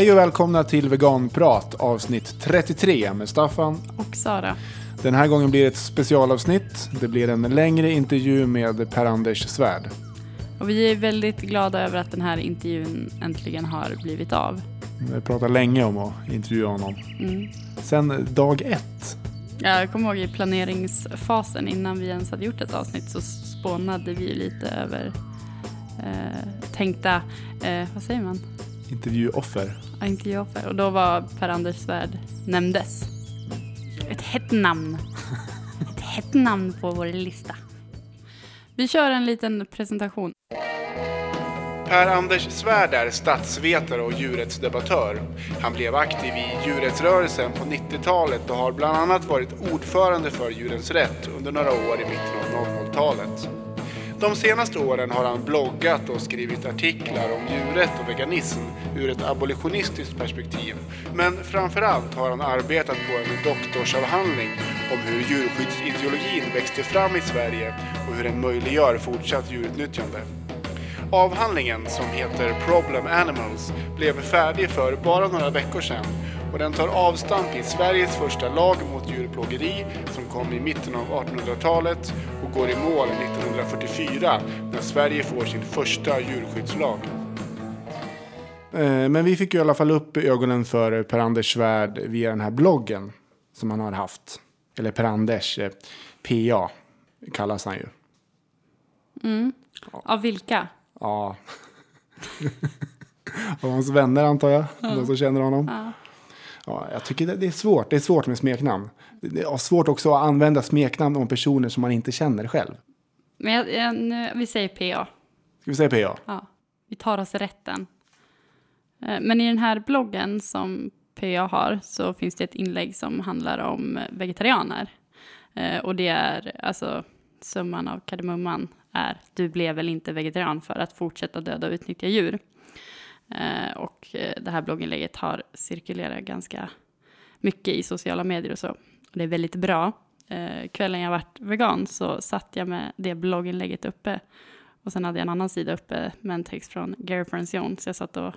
Hej och välkomna till Veganprat avsnitt 33 med Staffan. Och Sara. Den här gången blir det ett specialavsnitt. Det blir en längre intervju med Per-Anders Svärd. Och vi är väldigt glada över att den här intervjun äntligen har blivit av. Vi har pratat länge om att intervjua honom. Mm. Sen dag ett. Jag kommer ihåg i planeringsfasen innan vi ens hade gjort ett avsnitt så spånade vi lite över eh, tänkta, eh, vad säger man? Intervjuoffer. Ja, intervjuoffer. Och då var Per-Anders Svärd nämndes. Ett hett namn. Ett hett namn på vår lista. Vi kör en liten presentation. Per-Anders Svärd är statsvetare och djurrättsdebattör. Han blev aktiv i djurrättsrörelsen på 90-talet och har bland annat varit ordförande för Djurens Rätt under några år i mitten av 00-talet. De senaste åren har han bloggat och skrivit artiklar om djurrätt och veganism ur ett abolitionistiskt perspektiv. Men framförallt har han arbetat på en doktorsavhandling om hur djurskyddsideologin växte fram i Sverige och hur den möjliggör fortsatt djurutnyttjande. Avhandlingen, som heter Problem Animals, blev färdig för bara några veckor sedan och den tar avstamp i Sveriges första lag mot djurplågeri som kom i mitten av 1800-talet och går i mål 1944 när Sverige får sin första djurskyddslag. Eh, men vi fick ju i alla fall upp ögonen för Per-Anders Svärd via den här bloggen som han har haft. Eller Per-Anders, eh, PA kallas han ju. Mm. Av vilka? Ja. Av hans vänner antar jag, de som känner honom. Ja. Ja, jag tycker det är svårt. Det är svårt med smeknamn. Det är svårt också att använda smeknamn om personer som man inte känner själv. Men jag, jag, nu, vi säger PA. Ska vi säga PA? Ja, vi tar oss rätten. Eh, Men i den här bloggen som PA har så finns det ett inlägg som handlar om vegetarianer. Eh, Och det är alltså summan av kardemumman är du blev väl inte vegetarian för att fortsätta döda och utnyttja djur. Eh, Och det här blogginlägget har cirkulerat ganska mycket i sociala medier och så. Och det är väldigt bra. Eh, Kvällen jag varit vegan så satt jag med det blogginlägget uppe och sen hade jag en annan sida uppe med en text från Gary Francione. Så jag satt och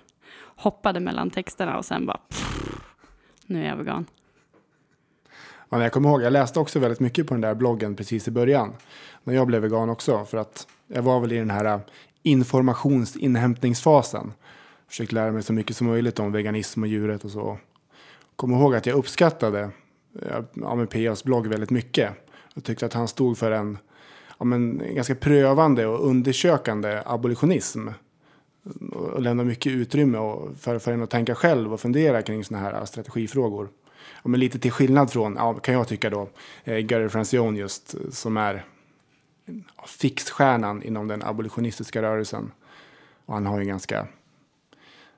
hoppade mellan texterna och sen bara pff, nu är jag vegan. Ja, men jag kommer ihåg, jag läste också väldigt mycket på den där bloggen precis i början. När jag blev vegan också. För att jag var väl i den här äh, informationsinhämtningsfasen. Försökte lära mig så mycket som möjligt om veganism och djuret och så. Kommer ihåg att jag uppskattade Eh, ja, med PAs blogg väldigt mycket. Jag tyckte att han stod för en ja, men, ganska prövande och undersökande abolitionism. Och lämnade mycket utrymme och för, för en att tänka själv och fundera kring sådana här eh, strategifrågor. Ja, men lite till skillnad från, ja, kan jag tycka då, eh, Gary Francione just, som är fixstjärnan inom den abolitionistiska rörelsen. Och han har ju en ganska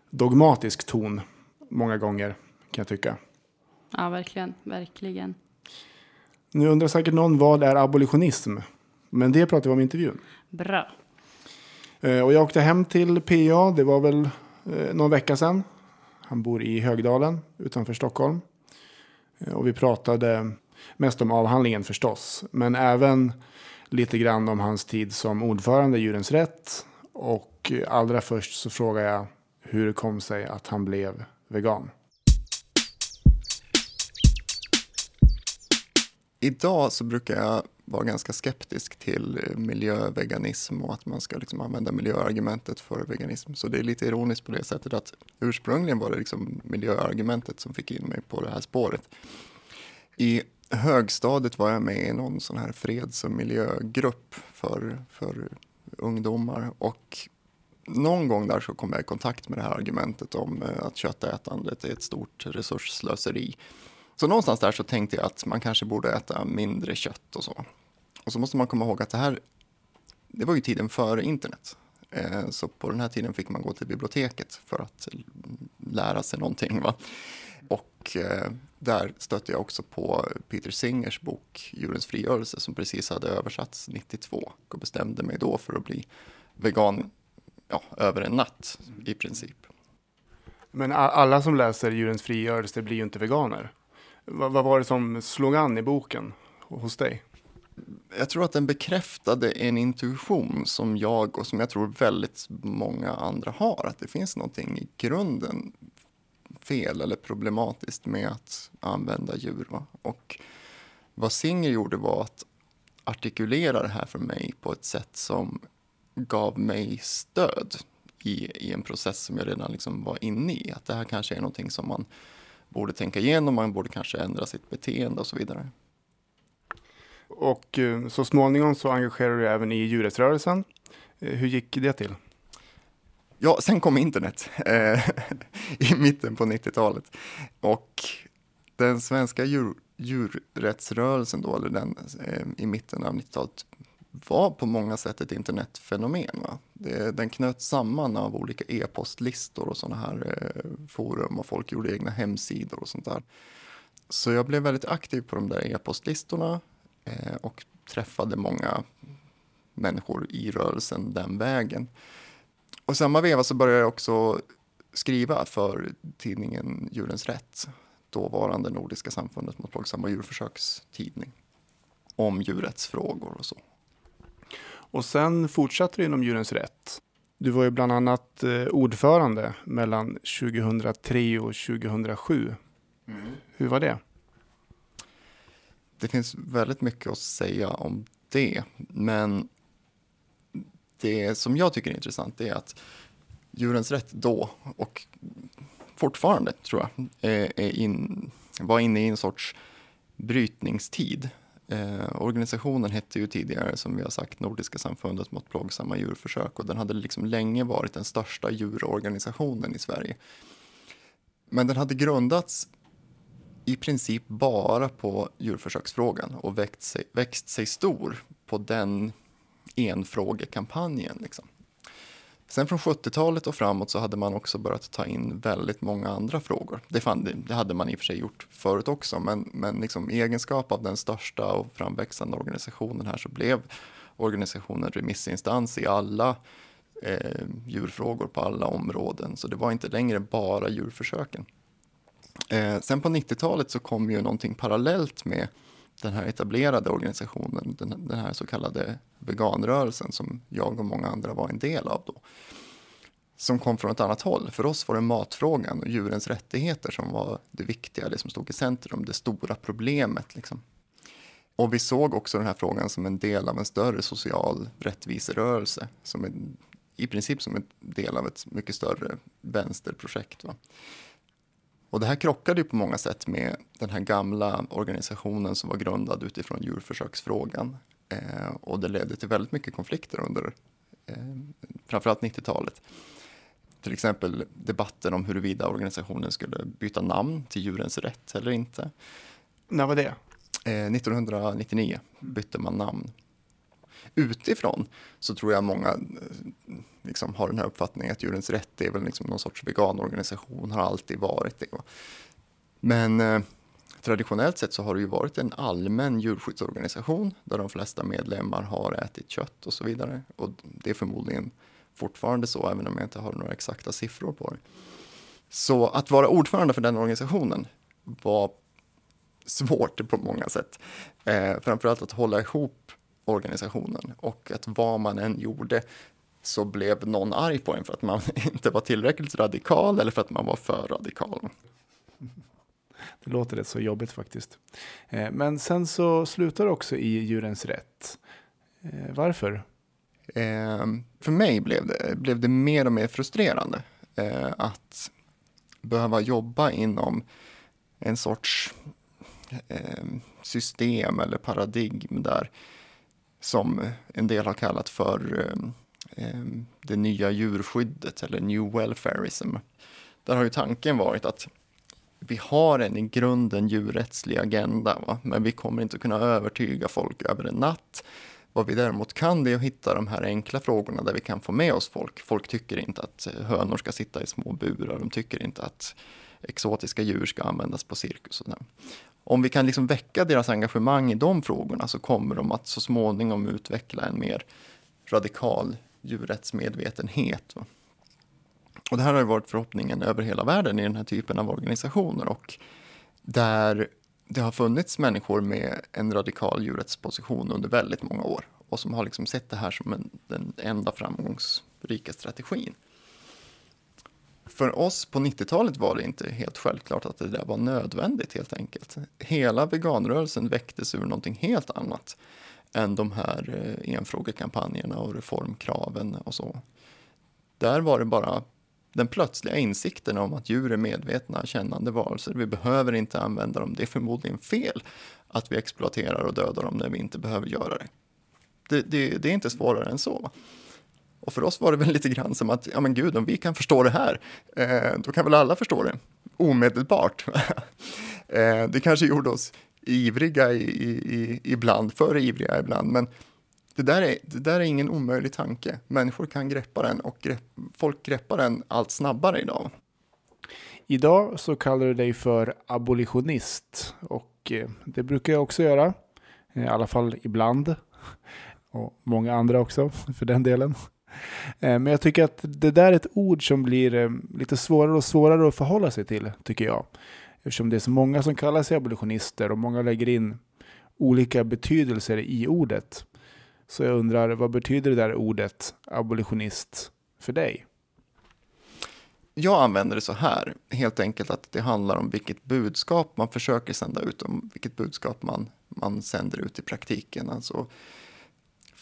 dogmatisk ton många gånger, kan jag tycka. Ja, verkligen, verkligen. Nu undrar säkert någon vad är abolitionism? Men det pratar vi om i intervjun. Bra. Eh, Och jag åkte hem till PA, det var väl eh, någon vecka sedan. Han bor i Högdalen utanför Stockholm. Eh, Och vi pratade mest om avhandlingen förstås. Men även lite grann om hans tid som ordförande i Djurens Rätt. Och allra först så frågade jag hur det kom sig att han blev vegan. Idag så brukar jag vara ganska skeptisk till miljöveganism och att man ska liksom använda miljöargumentet för veganism. Så det är lite ironiskt på det sättet att ursprungligen var det liksom miljöargumentet som fick in mig på det här spåret. I högstadiet var jag med i någon sån här freds och miljögrupp för, för ungdomar och någon gång där så kom jag i kontakt med det här argumentet om eh, att köttätandet är ett stort resursslöseri. Så någonstans där så tänkte jag att man kanske borde äta mindre kött och så. Och så måste man komma ihåg att det här, det var ju tiden före internet. Eh, så på den här tiden fick man gå till biblioteket för att lära sig någonting. Va? Och eh, där stötte jag också på Peter Singers bok Djurens frigörelse som precis hade översatts 92 och bestämde mig då för att bli vegan ja, över en natt i princip. Men alla som läser Djurens frigörelse blir ju inte veganer. Vad, vad var det som slog an i boken hos dig? Jag tror att den bekräftade en intuition som jag och som jag tror väldigt många andra har. Att det finns någonting i grunden fel eller problematiskt med att använda djur. Va? Och vad Singer gjorde var att artikulera det här för mig på ett sätt som gav mig stöd i, i en process som jag redan liksom var inne i. Att det här kanske är någonting som man borde tänka igenom, man borde kanske ändra sitt beteende och så vidare. Och eh, så småningom så engagerade du även i djurrättsrörelsen. Eh, hur gick det till? Ja, sen kom internet eh, i mitten på 90-talet. Och den svenska djur, djurrättsrörelsen då, eller den i mitten av 90-talet, var på många sätt ett internetfenomen. Va? Det, den knöt samman av olika e-postlistor och sådana här eh, forum och folk gjorde egna hemsidor och sånt där. Så jag blev väldigt aktiv på de där e-postlistorna eh, och träffade många människor i rörelsen den vägen. Och samma veva så började jag också skriva för tidningen Djurens Rätt, dåvarande Nordiska samfundet mot plågsamma djurförsökstidning, om djurrättsfrågor och så. Och sen fortsatte du inom Djurens Rätt. Du var ju bland annat eh, ordförande mellan 2003 och 2007. Mm. Hur var det? Det finns väldigt mycket att säga om det, men det som jag tycker är intressant är att Djurens Rätt då och fortfarande tror jag är in, var inne i en sorts brytningstid. Eh, organisationen hette ju tidigare, som vi har sagt, Nordiska samfundet mot plågsamma djurförsök och den hade liksom länge varit den största djurorganisationen i Sverige. Men den hade grundats i princip bara på djurförsöksfrågan och växt sig, växt sig stor på den enfrågekampanjen. Liksom. Sen från 70-talet och framåt så hade man också börjat ta in väldigt många andra frågor. Det, fann, det hade man i och för sig gjort förut också, men, men liksom, i egenskap av den största och framväxande organisationen här så blev organisationen remissinstans i alla eh, djurfrågor på alla områden. Så det var inte längre bara djurförsöken. Eh, sen på 90-talet så kom ju någonting parallellt med den här etablerade organisationen, den, den här så kallade veganrörelsen som jag och många andra var en del av då. Som kom från ett annat håll. För oss var det matfrågan och djurens rättigheter som var det viktiga, det som stod i centrum, det stora problemet. Liksom. Och vi såg också den här frågan som en del av en större social rättviserörelse, som en, i princip som en del av ett mycket större vänsterprojekt. Va? Och det här krockade ju på många sätt med den här gamla organisationen som var grundad utifrån djurförsöksfrågan. Eh, och det ledde till väldigt mycket konflikter under eh, framförallt 90-talet. Till exempel debatten om huruvida organisationen skulle byta namn till Djurens Rätt eller inte. När var det? Eh, 1999 bytte man namn. Utifrån så tror jag många eh, liksom har den här uppfattningen att Djurens Rätt är väl liksom någon sorts veganorganisation, har alltid varit det. Men eh, traditionellt sett så har det ju varit en allmän djurskyddsorganisation där de flesta medlemmar har ätit kött och så vidare. Och det är förmodligen fortfarande så, även om jag inte har några exakta siffror på det. Så att vara ordförande för den organisationen var svårt på många sätt. Eh, framförallt att hålla ihop organisationen och att vad man än gjorde så blev någon arg på en för att man inte var tillräckligt radikal eller för att man var för radikal. Det låter rätt så jobbigt faktiskt. Eh, men sen så slutar också i Djurens Rätt. Eh, varför? Ehm, för mig blev det, blev det mer och mer frustrerande eh, att behöva jobba inom en sorts ehm, system eller paradigm där som en del har kallat för eh, eh, det nya djurskyddet eller new welfareism. Där har ju tanken varit att vi har en i grunden djurrättslig agenda, va? men vi kommer inte kunna övertyga folk över en natt. Vad vi däremot kan det är att hitta de här enkla frågorna där vi kan få med oss folk. Folk tycker inte att hönor ska sitta i små burar, de tycker inte att exotiska djur ska användas på cirkus. Och om vi kan liksom väcka deras engagemang i de frågorna så kommer de att så småningom utveckla en mer radikal djurrättsmedvetenhet. Och det här har varit förhoppningen över hela världen i den här typen av organisationer och där det har funnits människor med en radikal djurrättsposition under väldigt många år och som har liksom sett det här som en, den enda framgångsrika strategin för oss på 90-talet var det inte helt självklart att det där var nödvändigt helt enkelt. Hela veganrörelsen väcktes ur någonting helt annat än de här eh, enfrågekampanjerna och reformkraven och så. Där var det bara den plötsliga insikten om att djur är medvetna, kännande varelser. Vi behöver inte använda dem. Det är förmodligen fel att vi exploaterar och dödar dem när vi inte behöver göra det. Det, det, det är inte svårare än så. Och för oss var det väl lite grann som att, ja men gud, om vi kan förstå det här, eh, då kan väl alla förstå det omedelbart. eh, det kanske gjorde oss ivriga i, i, ibland, för ivriga ibland, men det där, är, det där är ingen omöjlig tanke. Människor kan greppa den och grepp, folk greppar den allt snabbare idag. Idag så kallar du dig för abolitionist och eh, det brukar jag också göra, i alla fall ibland. Och många andra också för den delen. Eh, men jag tycker att det där är ett ord som blir eh, lite svårare och svårare att förhålla sig till, tycker jag. Eftersom det är så många som kallar sig abolitionister och många lägger in olika betydelser i ordet. Så jag undrar, vad betyder det där ordet abolitionist för dig? Jag använder det så här, helt enkelt att det handlar om vilket budskap man försöker sända ut, om vilket budskap man, man sänder ut i praktiken. Alltså,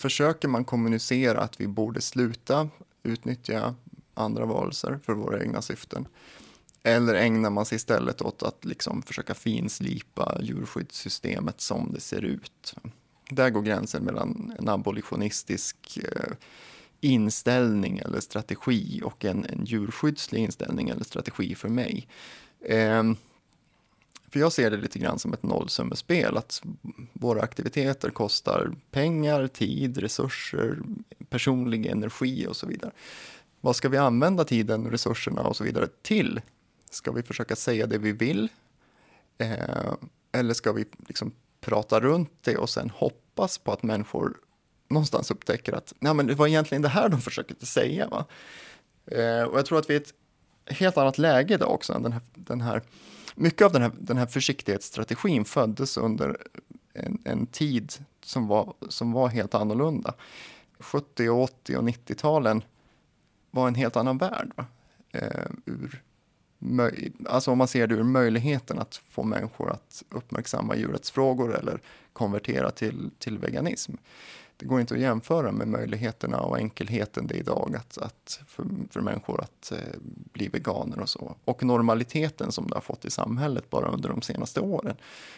försöker man kommunicera att vi borde sluta utnyttja andra varelser för våra egna syften? Eller ägnar man sig istället åt att liksom försöka finslipa djurskyddssystemet som det ser ut? Där går gränsen mellan en abolitionistisk eh, inställning eller strategi och en, en djurskyddslig inställning eller strategi för mig. Eh, för jag ser det lite grann som ett nollsummespel, att våra aktiviteter kostar pengar, tid, resurser, personlig energi och så vidare. Vad ska vi använda tiden, resurserna och så vidare till? Ska vi försöka säga det vi vill? Eh, eller ska vi liksom prata runt det och sen hoppas på att människor någonstans upptäcker att Nej, men det var egentligen det här de försökte säga. Va? Eh, och jag tror att vi är i ett helt annat läge idag också. Den här, den här, mycket av den här, den här försiktighetsstrategin föddes under en, en tid som var, som var helt annorlunda. 70, 80 och 90-talen var en helt annan värld. Va? Eh, ur alltså om man ser det ur möjligheten att få människor att uppmärksamma djurrättsfrågor eller konvertera till, till veganism. Det går inte att jämföra med möjligheterna och enkelheten det är idag att, att för, för människor att eh, bli veganer och så. Och normaliteten som det har fått i samhället bara under de senaste åren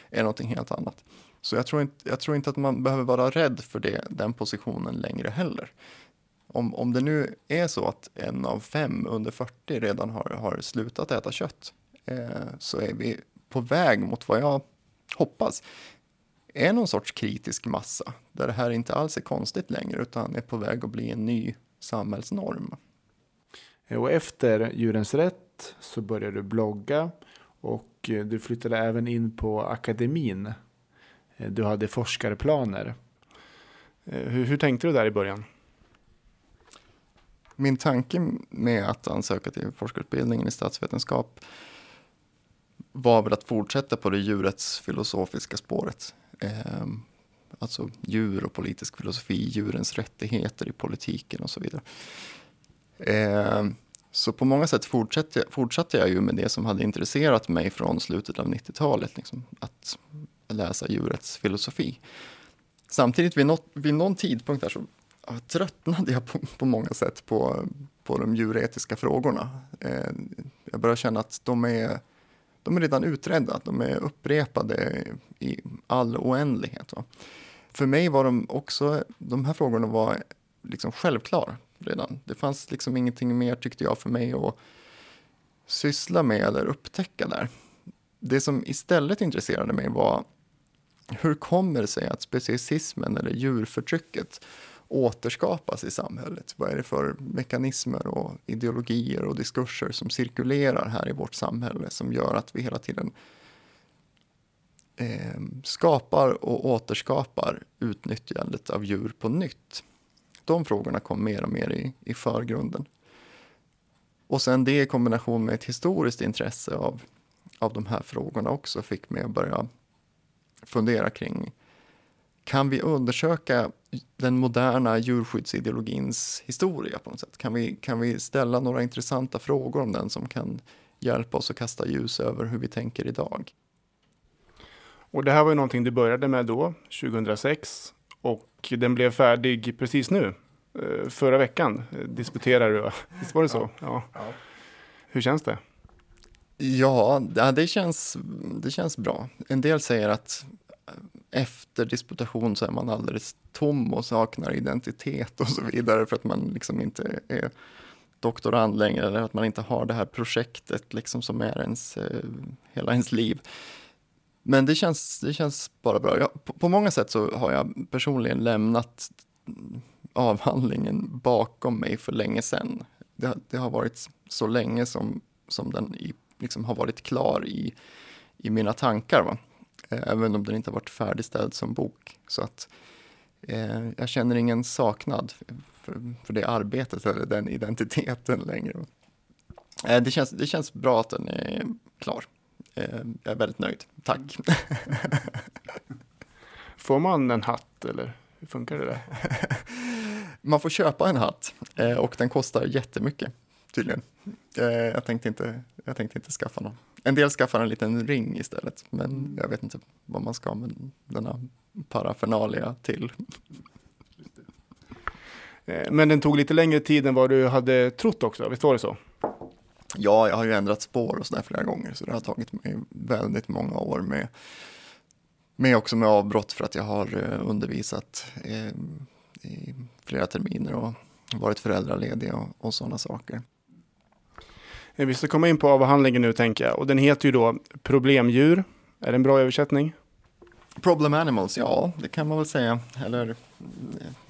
är någonting helt annat. Så jag tror inte, jag tror inte att man behöver vara rädd för det, den positionen längre heller om, om det nu är så att en av fem under 40 redan har, har slutat äta kött eh, så är vi på väg mot vad jag hoppas är någon sorts kritisk massa där det här inte alls är konstigt längre utan är på väg att bli en ny samhällsnorm. Och efter Djurens Rätt så började du blogga och du flyttade även in på akademin. Du hade forskarplaner. Eh, hur, hur tänkte du där i början? min tanke med att ansöka till forskarutbildningen i statsvetenskap var väl att fortsätta på det djurrättsfilosofiska spåret. Eh, alltså djur och politisk filosofi, djurens rättigheter i politiken och så vidare. Eh, så på många sätt fortsatte, fortsatte jag ju med det som hade intresserat mig från slutet av 90-talet, liksom, att läsa djurets filosofi. Samtidigt vid, något, vid någon tidpunkt där så tröttnade jag på, på många sätt på, på de djuretiska frågorna. Eh, jag började känna att de är, de är redan utredda, de är upprepade i all oändlighet. Va? För mig var de också, de här frågorna var liksom självklara redan. Det fanns liksom ingenting mer tyckte jag för mig att syssla med eller upptäcka där. Det som istället intresserade mig var hur kommer det sig att speciesismen eller djurförtrycket återskapas i samhället? Vad är det för mekanismer och ideologier och diskurser som cirkulerar här i vårt samhälle som gör att vi hela tiden eh, skapar och återskapar utnyttjandet av djur på nytt? De frågorna kom mer och mer i, i förgrunden. Och sen det i kombination med ett historiskt intresse av, av de här frågorna också fick mig att börja fundera kring kan vi undersöka den moderna djurskyddsideologins historia på något sätt? Kan vi, kan vi ställa några intressanta frågor om den som kan hjälpa oss att kasta ljus över hur vi tänker idag? Och det här var ju någonting du började med då, 2006, och den blev färdig precis nu, eh, förra veckan, eh, disputerar du, visst var det så? Ja. ja. Hur känns det? Ja, det känns, det känns bra. En del säger att efter disputation så är man alldeles tom och saknar identitet och så vidare för att man liksom inte är doktorand längre eller att man inte har det här projektet liksom som är ens, eh, hela ens liv. Men det känns, det känns bara bra. Jag, på, på, många sätt så har jag personligen lämnat avhandlingen bakom mig för länge sedan. Det, det har varit så länge som, som den i, liksom har varit klar i, i mina tankar. Va? Även om den inte har varit färdigställd som bok. Så att eh, jag känner ingen saknad för, för det arbetet eller den identiteten längre. Eh, det, känns, det känns bra att den är klar. Eh, jag är väldigt nöjd. Tack. Får man en hatt eller hur funkar det där? Man får köpa en hatt eh, och den kostar jättemycket tydligen. Eh, jag tänkte inte, jag tänkte inte skaffa någon. En del skaffar en liten ring istället, men mm. jag vet inte vad man ska med denna paraffernalia till. Eh, men den tog lite längre tid än vad du hade trott också, visst var det så? Ja, jag har ju ändrat spår och sådär flera gånger, så det har tagit mig väldigt många år med, med också med avbrott för att jag har eh, undervisat eh, i flera terminer och varit föräldraledig och, och sådana saker. Vi ska komma in på avhandlingen nu tänker jag. Och den heter ju då Problemdjur. Är det en bra översättning? Problem animals, ja det kan man väl säga. Eller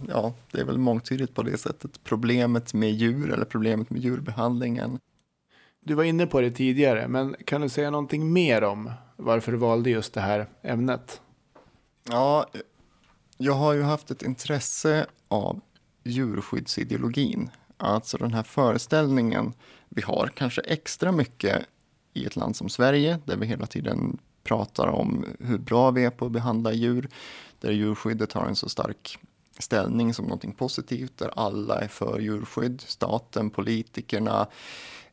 ja, det är väl mångtydigt på det sättet. Problemet med djur eller problemet med djurbehandlingen. Du var inne på det tidigare, men kan du säga någonting mer om varför du valde just det här ämnet? Ja, jag har ju haft ett intresse av djurskyddsideologin. Alltså den här föreställningen vi har kanske extra mycket i ett land som Sverige där vi hela tiden pratar om hur bra vi är på att behandla djur, där djurskyddet har en så stark ställning som någonting positivt, där alla är för djurskydd, staten, politikerna,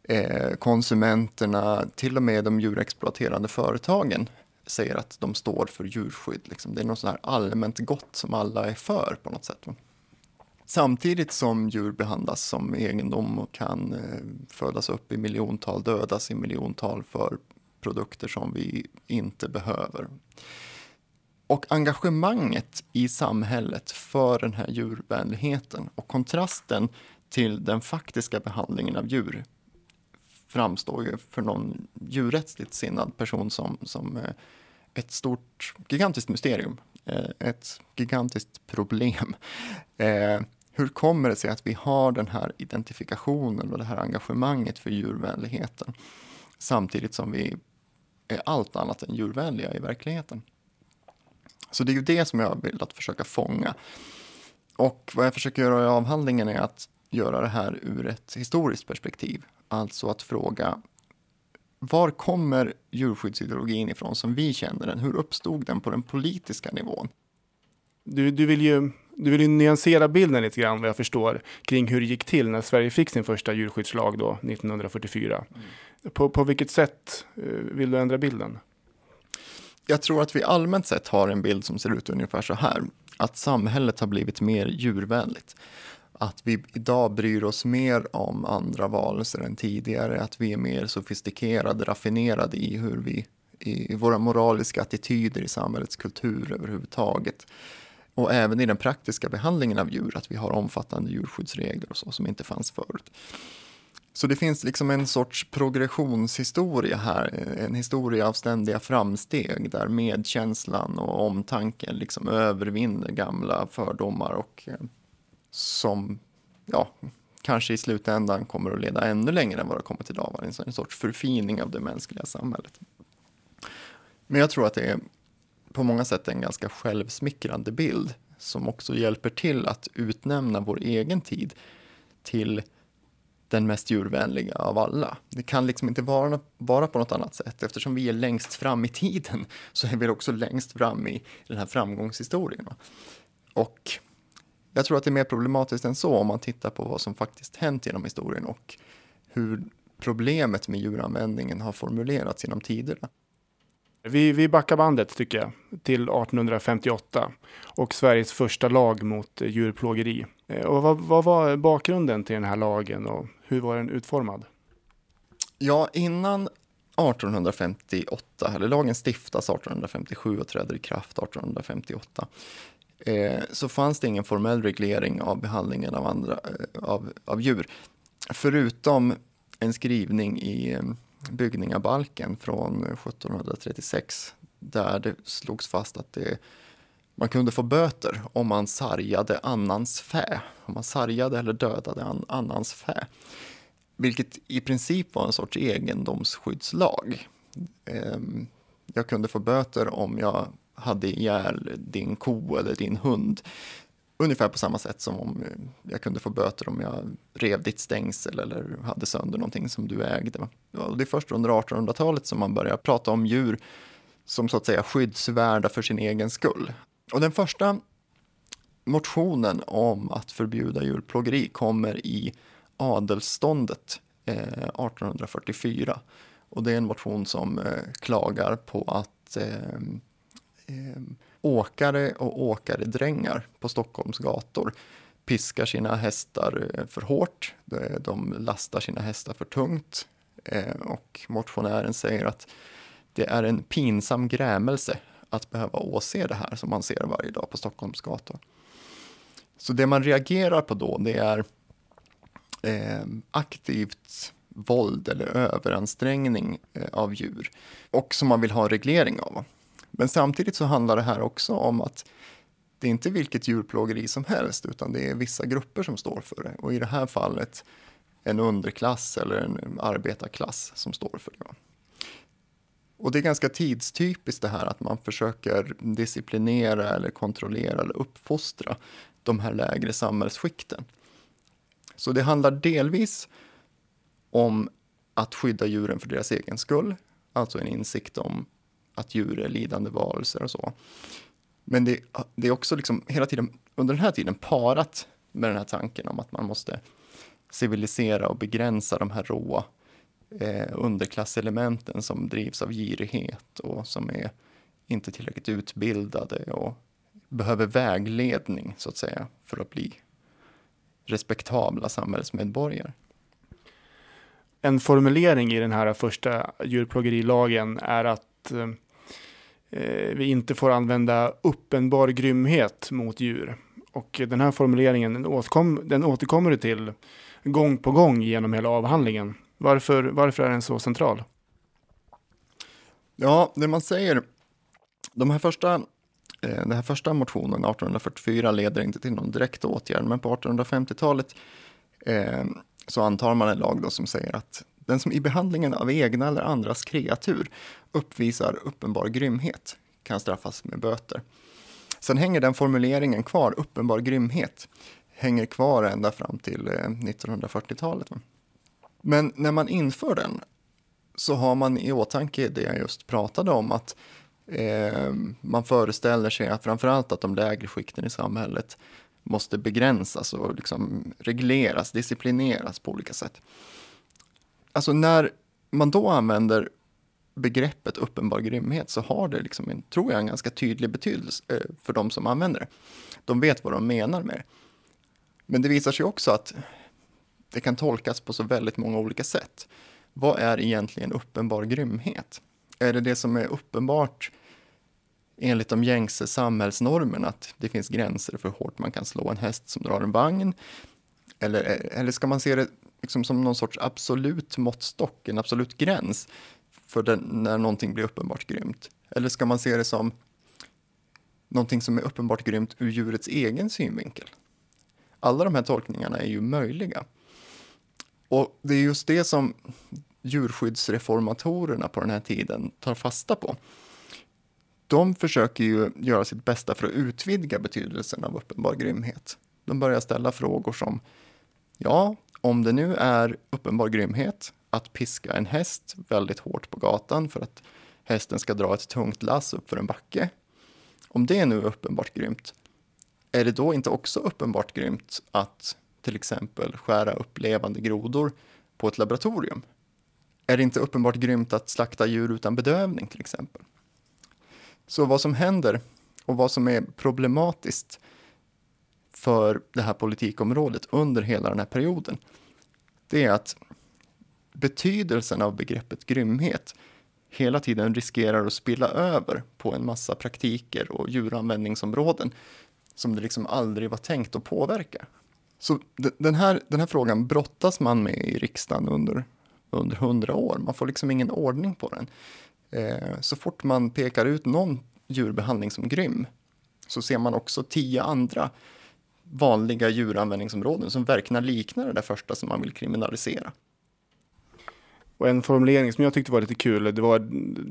eh, konsumenterna, till och med de djurexploaterande företagen säger att de står för djurskydd. Liksom. Det är något så här allmänt gott som alla är för på något sätt. Samtidigt som djur behandlas som egendom och kan eh, födas upp i miljontal, dödas i miljontal för produkter som vi inte behöver. Och engagemanget i samhället för den här djurvänligheten och kontrasten till den faktiska behandlingen av djur framstår ju för någon djurrättsligt sinnad person som, som eh, ett stort, gigantiskt mysterium. Eh, ett gigantiskt problem. Hur kommer det sig att vi har den här identifikationen och det här engagemanget för djurvänligheten samtidigt som vi är allt annat än djurvänliga i verkligheten? Så det är ju det som jag har velat försöka fånga. Och vad jag försöker göra i avhandlingen är att göra det här ur ett historiskt perspektiv. Alltså att fråga var kommer djurskyddsideologin ifrån som vi känner den? Hur uppstod den på den politiska nivån? Du, du vill ju du vill ju nyansera bilden lite grann vad jag förstår kring hur det gick till när Sverige fick sin första djurskyddslag då 1944. Mm. På, på vilket sätt eh, vill du ändra bilden? Jag tror att vi allmänt sett har en bild som ser ut ungefär så här. Att samhället har blivit mer djurvänligt. Att vi idag bryr oss mer om andra varelser än tidigare. Att vi är mer sofistikerade, raffinerade i hur vi i våra moraliska attityder i samhällets kultur överhuvudtaget. Och även i den praktiska behandlingen av djur, att vi har omfattande djurskyddsregler och så som inte fanns förut. Så det finns liksom en sorts progressionshistoria här, en historia av ständiga framsteg där medkänslan och omtanken liksom övervinner gamla fördomar och eh, som, ja, kanske i slutändan kommer att leda ännu längre än vad det kommit idag, en sorts förfining av det mänskliga samhället. Men jag tror att det är på många sätt en ganska självsmickrande bild som också hjälper till att utnämna vår egen tid till den mest djurvänliga av alla. Det kan liksom inte vara, vara på något annat sätt. Eftersom vi är längst fram i tiden så är vi också längst fram i den här framgångshistorien. Och jag tror att det är mer problematiskt än så om man tittar på vad som faktiskt hänt genom historien och hur problemet med djuranvändningen har formulerats genom tiderna. Vi, vi backar bandet tycker jag till 1858 och Sveriges första lag mot eh, djurplågeri. Eh, och vad, vad var bakgrunden till den här lagen och hur var den utformad? Ja, innan 1858, eller lagen stiftas 1857 och träder i kraft 1858, eh, så fanns det ingen formell reglering av behandlingen av, andra, eh, av, av djur. Förutom en skrivning i eh, Byggningabalken från 1736 där det slogs fast att det, man kunde få böter om man sargade annans fä. Om man sargade eller dödade an, annans fä. Vilket i princip var en sorts egendomsskyddslag. Ehm, jag kunde få böter om jag hade ihjäl din ko eller din hund. Ungefär på samma sätt som om eh, jag kunde få böter om jag rev ditt stängsel eller hade sönder någonting som du ägde. Och det är först under 1800-talet som man börjar prata om djur som så att säga skyddsvärda för sin egen skull. Och den första motionen om att förbjuda djurplågeri kommer i adelsståndet eh, 1844. Och det är en motion som eh, klagar på att eh, eh åkare och åkaredrängar på Stockholms gator piskar sina hästar eh, för hårt. De lastar sina hästar för tungt. Eh, och motionären säger att det är en pinsam grämelse att behöva åse det här som man ser varje dag på Stockholms gator. Så det man reagerar på då, det är eh, aktivt våld eller överansträngning eh, av djur och som man vill ha reglering av. Men samtidigt så handlar det här också om att det är inte vilket djurplågeri som helst, utan det är vissa grupper som står för det. Och i det här fallet en underklass eller en arbetarklass som står för det. Och det är ganska tidstypiskt det här att man försöker disciplinera eller kontrollera eller uppfostra de här lägre samhällsskikten. Så det handlar delvis om att skydda djuren för deras egen skull, alltså en insikt om att djur är lidande varelser och så. Men det, det, är också liksom hela tiden under den här tiden parat med den här tanken om att man måste civilisera och begränsa de här råa eh, underklasselementen som drivs av girighet och som är inte tillräckligt utbildade och behöver vägledning så att säga för att bli respektabla samhällsmedborgare. En formulering i den här första djurplågerilagen är att eh, vi inte får använda uppenbar grymhet mot djur. Och den här formuleringen den, återkom, den återkommer du till gång på gång genom hela avhandlingen. Varför, varför är den så central? Ja, det man säger, de här första, eh, den här första motionen 1844 leder inte till någon direkt åtgärd, men på 1850-talet eh, så antar man en lag då som säger att den som i behandlingen av egna eller andras kreatur uppvisar uppenbar grymhet kan straffas med böter. Sen hänger den formuleringen kvar, uppenbar grymhet, hänger kvar ända fram till eh, 1940-talet. Men när man inför den så har man i åtanke det jag just pratade om, att eh, man föreställer sig att framförallt att de lägre skikten i samhället måste begränsas och liksom regleras, disciplineras på olika sätt. Alltså när man då använder begreppet uppenbar grymhet så har det, liksom en, tror jag, en ganska tydlig betydelse eh, för de som använder det. De vet vad de menar med det. Men det visar sig också att det kan tolkas på så väldigt många olika sätt. Vad är egentligen uppenbar grymhet? Är det det som är uppenbart enligt de gängse samhällsnormerna, att det finns gränser för hur hårt man kan slå en häst som drar en vagn? Eller, eh, eller ska man se det liksom som någon sorts absolut måttstock, en absolut gräns för den, när någonting blir uppenbart grymt? Eller ska man se det som någonting som är uppenbart grymt ur djurets egen synvinkel? Alla de här tolkningarna är ju möjliga. Och det är just det som djurskyddsreformatorerna på den här tiden tar fasta på. De försöker ju göra sitt bästa för att utvidga betydelsen av uppenbar grymhet. De börjar ställa frågor som, ja, om det nu är uppenbar grymhet att piska en häst väldigt hårt på gatan för att hästen ska dra ett tungt lass upp för en backe. Om det nu är uppenbart grymt, är det då inte också uppenbart grymt att till exempel skära upp levande grodor på ett laboratorium? Är det inte uppenbart grymt att slakta djur utan bedövning till exempel? Så vad som händer och vad som är problematiskt för det här politikområdet under hela den här perioden, det är att betydelsen av begreppet grymhet hela tiden riskerar att spilla över på en massa praktiker och djuranvändningsområden som det liksom aldrig var tänkt att påverka. Så den här, den här frågan brottas man med i riksdagen under under hundra år. Man får liksom ingen ordning på den. Eh, så fort man pekar ut någon djurbehandling som grym så ser man också tio andra vanliga djuranvändningsområden som verkligen liknar det där första som man vill kriminalisera. Och en formulering som jag tyckte var lite kul, det var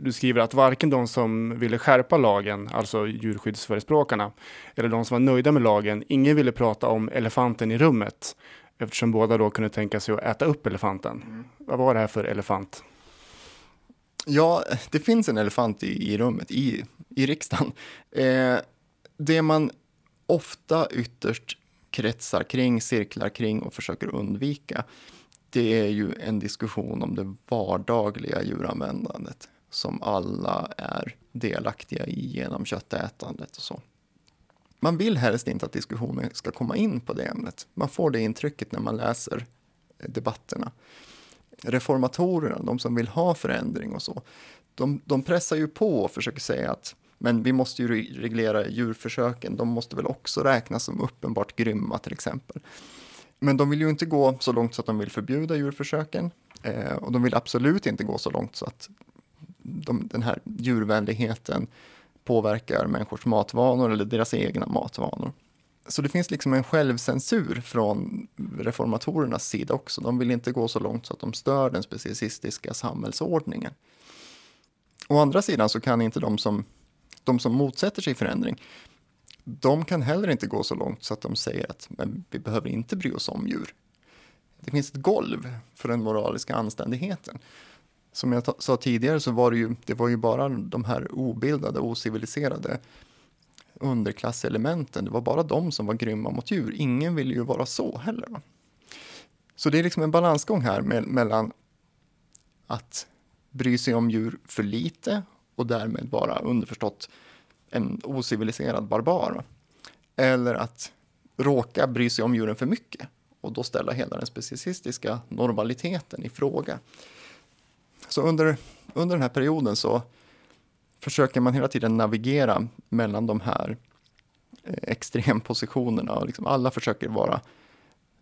du skriver att varken de som ville skärpa lagen, alltså djurskyddsförespråkarna, eller de som var nöjda med lagen, ingen ville prata om elefanten i rummet. Eftersom båda då kunde tänka sig att äta upp elefanten. Mm. Vad var det här för elefant? Ja, det finns en elefant i, i rummet, i, i riksdagen. Eh, det man ofta ytterst kretsar kring, cirklar kring och försöker undvika, det är ju en diskussion om det vardagliga djuranvändandet som alla är delaktiga i genom köttätandet och så. Man vill helst inte att diskussionen ska komma in på det ämnet. Man får det intrycket när man läser eh, debatterna. Reformatorerna, de som vill ha förändring och så, de, de pressar ju på och försöker säga att men vi måste ju reglera djurförsöken, de måste väl också räknas som uppenbart grymma till exempel. Men de vill ju inte gå så långt så att de vill förbjuda djurförsöken eh, och de vill absolut inte gå så långt så att de, den här djurvänligheten påverkar människors matvanor eller deras egna matvanor. Så det finns liksom en självcensur från reformatorernas sida också. De vill inte gå så långt så att de stör den specicistiska samhällsordningen. Å andra sidan så kan inte de som, de som motsätter sig förändring, de kan heller inte gå så långt så att de säger att men vi behöver inte bry oss om djur. Det finns ett golv för den moraliska anständigheten som jag sa tidigare så var det ju, det var ju bara de här obildade, ociviliserade underklasselementen. Det var bara de som var grymma mot djur. Ingen ville ju vara så heller. Va? Så det är liksom en balansgång här mellan att bry sig om djur för lite och därmed vara underförstått en ociviliserad barbar. Eller att råka bry sig om djuren för mycket och då ställa hela den specistiska normaliteten i fråga. Så under, under den här perioden så försöker man hela tiden navigera mellan de här eh, extrempositionerna. liksom alla försöker vara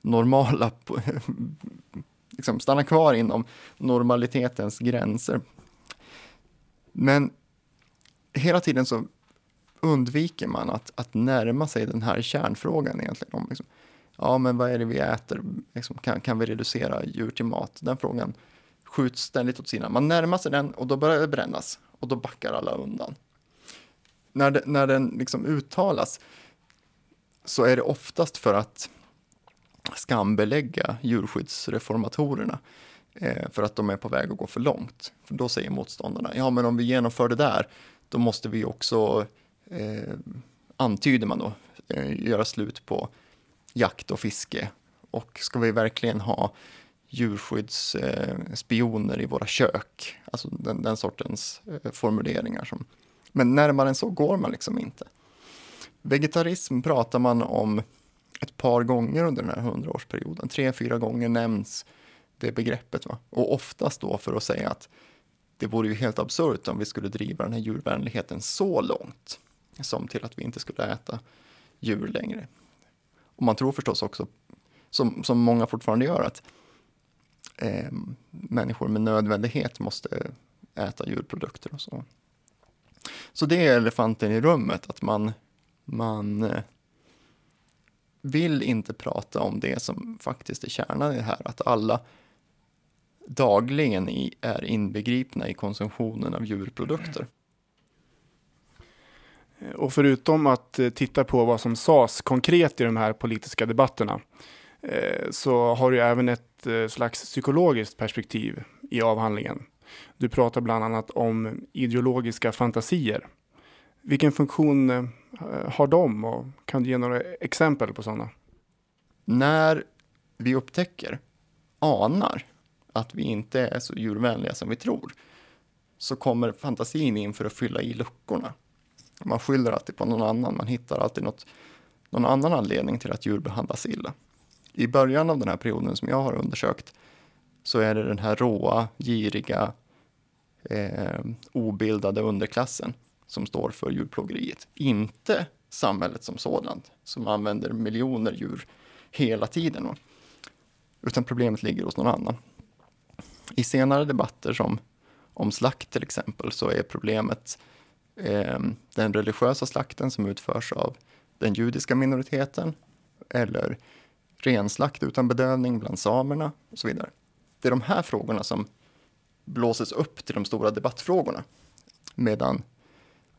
normala, liksom stanna kvar inom normalitetens gränser. Men hela tiden så undviker man att, att närma sig den här kärnfrågan egentligen. Om liksom, ja, men vad är det vi äter? Liksom, kan, kan vi reducera djur till mat? Den frågan skjuts ständigt åt sidan. Man närmar sig den och då börjar det brännas och då backar alla undan. När, det, när den liksom uttalas så är det oftast för att skambelägga djurskyddsreformatorerna Eh, för att de är på väg att gå för långt. För då säger motståndarna, ja men om vi genomför det där, då måste vi också, eh, antyder man då, eh, göra slut på jakt och fiske. Och ska vi verkligen ha djurskyddsspioner eh, i våra kök. Alltså den, den sortens eh, formuleringar. Som, men närmare än så går man liksom inte. Vegetarism pratar man om ett par gånger under den här hundraårsperioden. Tre, fyra gånger nämns det begreppet. Va? Och oftast då för att säga att det vore ju helt absurt om vi skulle driva den här djurvänligheten så långt som till att vi inte skulle äta djur längre. Och man tror förstås också, som, som många fortfarande gör, att eh, människor med nödvändighet måste äta djurprodukter och så. Så det är elefanten i rummet, att man, man eh, vill inte prata om det som faktiskt är kärnan i det här, att alla dagligen i, är inbegripna i konsumtionen av djurprodukter. Och förutom att eh, titta på vad som sades konkret i de här politiska debatterna eh, så har du även ett eh, slags psykologiskt perspektiv i avhandlingen. Du pratar bland annat om ideologiska fantasier. Vilken funktion eh, har de och kan du ge några exempel på sådana? När vi upptäcker, anar, att vi inte är så djurvänliga som vi tror, så kommer fantasin in för att fylla i luckorna. Man skyller alltid på någon annan, man hittar alltid något, någon annan anledning till att djur behandlas illa. I början av den här perioden som jag har undersökt så är det den här råa, giriga, eh, obildade underklassen som står för djurplågeriet. Inte samhället som sådant, som använder miljoner djur hela tiden. Utan problemet ligger hos någon annan. I senare debatter som om slakt till exempel så är problemet eh, den religiösa slakten som utförs av den judiska minoriteten eller renslakt utan bedövning bland samerna och så vidare. Det är de här frågorna som blåses upp till de stora debattfrågorna. Medan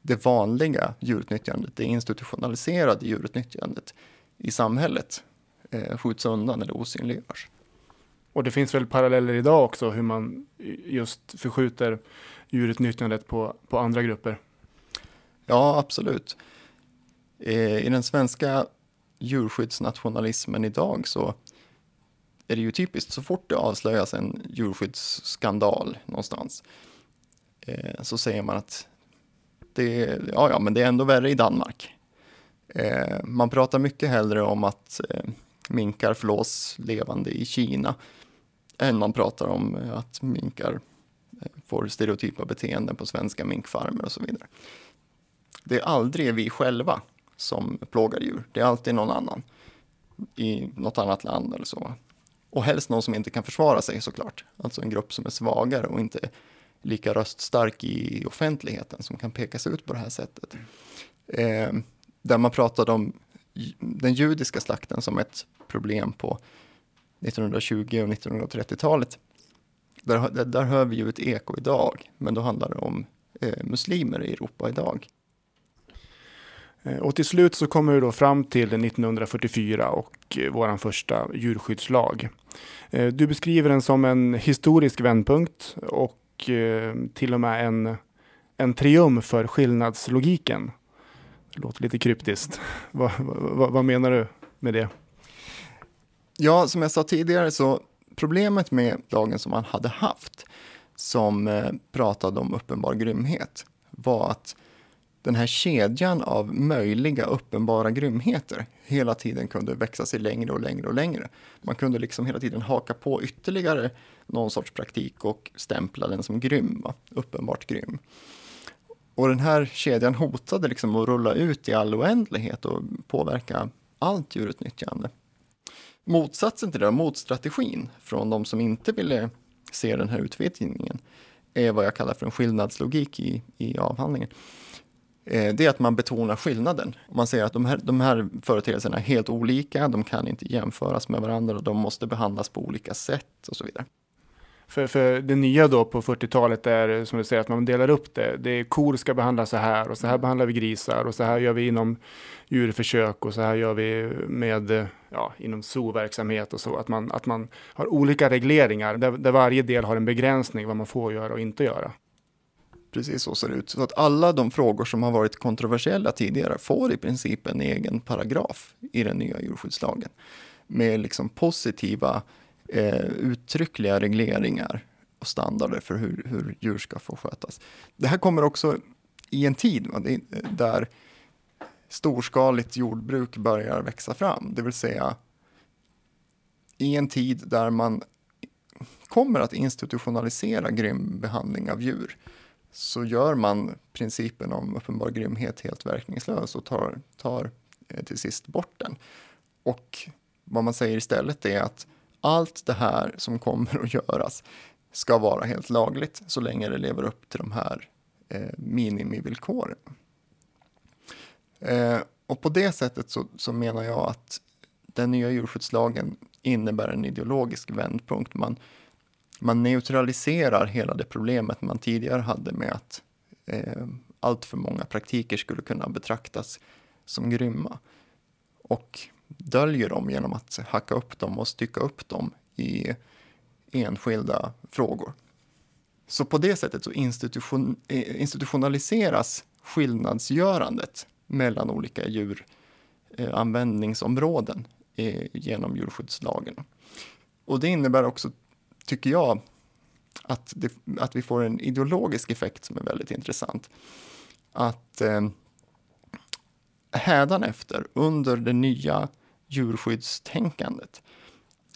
det vanliga djurutnyttjandet, det institutionaliserade djurutnyttjandet i samhället eh, skjuts undan eller osynliggörs. Och det finns väl paralleller idag också hur man just förskjuter djurutnyttjandet på, på andra grupper? Ja, absolut. Eh, I den svenska djurskyddsnationalismen idag så är det ju typiskt så fort det avslöjas en djurskyddsskandal någonstans eh, så säger man att det, ja, ja, men det är ändå värre i Danmark. Eh, man pratar mycket hellre om att minkar flås levande i Kina än man pratar om eh, att minkar eh, får stereotypa beteenden på svenska minkfarmer och så vidare. Det är aldrig vi själva som plågar djur. Det är alltid någon annan i något annat land eller så. Och helst någon som inte kan försvara sig såklart. Alltså en grupp som är svagare och inte lika röststark i offentligheten som kan pekas ut på det här sättet. Eh, där man pratade om den judiska slakten som ett problem på 1920 och 1930-talet. Där, där, där, hör vi ju ett eko idag, men då handlar det om eh, muslimer i Europa idag. Eh, och till slut så kommer vi då fram till 1944 och eh, vår första djurskyddslag. Eh, du beskriver den som en historisk vändpunkt och till och med en, en triumf för skillnadslogiken. Det låter lite kryptiskt. vad, vad, vad menar du med det? Ja, som jag sa tidigare så problemet med lagen som man hade haft som eh, pratade om uppenbar grymhet var att den här kedjan av möjliga uppenbara grymheter hela tiden kunde växa sig längre och längre och längre. Man kunde liksom hela tiden haka på ytterligare någon sorts praktik och stämpla den som grym, va? uppenbart grym. Och den här kedjan hotade liksom att rulla ut i all oändlighet och påverka allt djurutnyttjande. Motsatsen till det, motstrategin från de som inte ville se den här utvidgningen, är vad jag kallar för en skillnadslogik i, i avhandlingen. Eh, det är att man betonar skillnaden. Man säger att de här, de här företeelserna är helt olika, de kan inte jämföras med varandra och de måste behandlas på olika sätt och så vidare. För, för det nya då på 40-talet är som du säger att man delar upp det. det är, kor ska behandlas så här och så här behandlar vi grisar och så här gör vi inom djurförsök och så här gör vi med ja, inom zooverksamhet och så. Att man, att man har olika regleringar där, där varje del har en begränsning vad man får göra och inte göra. Precis så ser det ut. Så att alla de frågor som har varit kontroversiella tidigare får i princip en egen paragraf i den nya djurskyddslagen. Med liksom positiva eh, uttryckliga regleringar och standarder för hur, hur djur ska få skötas. Det här kommer också i en tid va, eh, där storskaligt jordbruk börjar växa fram. Det vill säga i en tid där man kommer att institutionalisera grym behandling av djur så gör man principen om uppenbar grymhet helt verkningslös och tar, tar eh, till sist bort den. Och vad man säger istället är att allt det här som kommer att göras ska vara helt lagligt så länge det lever upp till de här eh, minimivillkoren. Eh, och på det sättet så, så, menar jag att den nya djurskyddslagen innebär en ideologisk vändpunkt. Man, man neutraliserar hela det problemet man tidigare hade med att eh, allt för många praktiker skulle kunna betraktas som grymma. Och döljer dem genom att hacka upp dem och stycka upp dem i enskilda frågor. Så på det sättet så institution, eh, institutionaliseras skillnadsgörandet mellan olika djuranvändningsområden eh, genom djurskyddslagen. Och det innebär också, tycker jag, att, det, att vi får en ideologisk effekt som är väldigt intressant. Att eh, hädanefter, under det nya djurskyddstänkandet,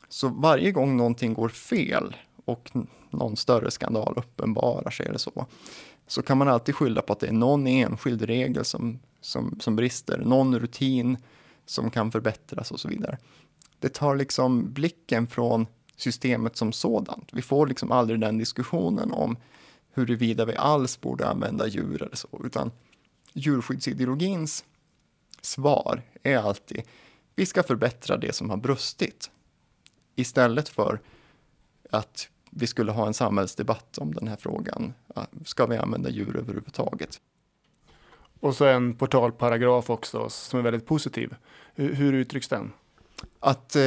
så varje gång någonting går fel och någon större skandal uppenbarar sig eller så, så kan man alltid skylla på att det är någon enskild regel som, som, som brister, någon rutin som kan förbättras och så vidare. Det tar liksom blicken från systemet som sådant. Vi får liksom aldrig den diskussionen om huruvida vi alls borde använda djur eller så, utan djurskyddsideologins svar är alltid vi ska förbättra det som har brustit. Istället för att vi skulle ha en samhällsdebatt om den här frågan. Ska vi använda djur överhuvudtaget? Och så en portalparagraf också som är väldigt positiv. Hur, hur uttrycks den? Att eh,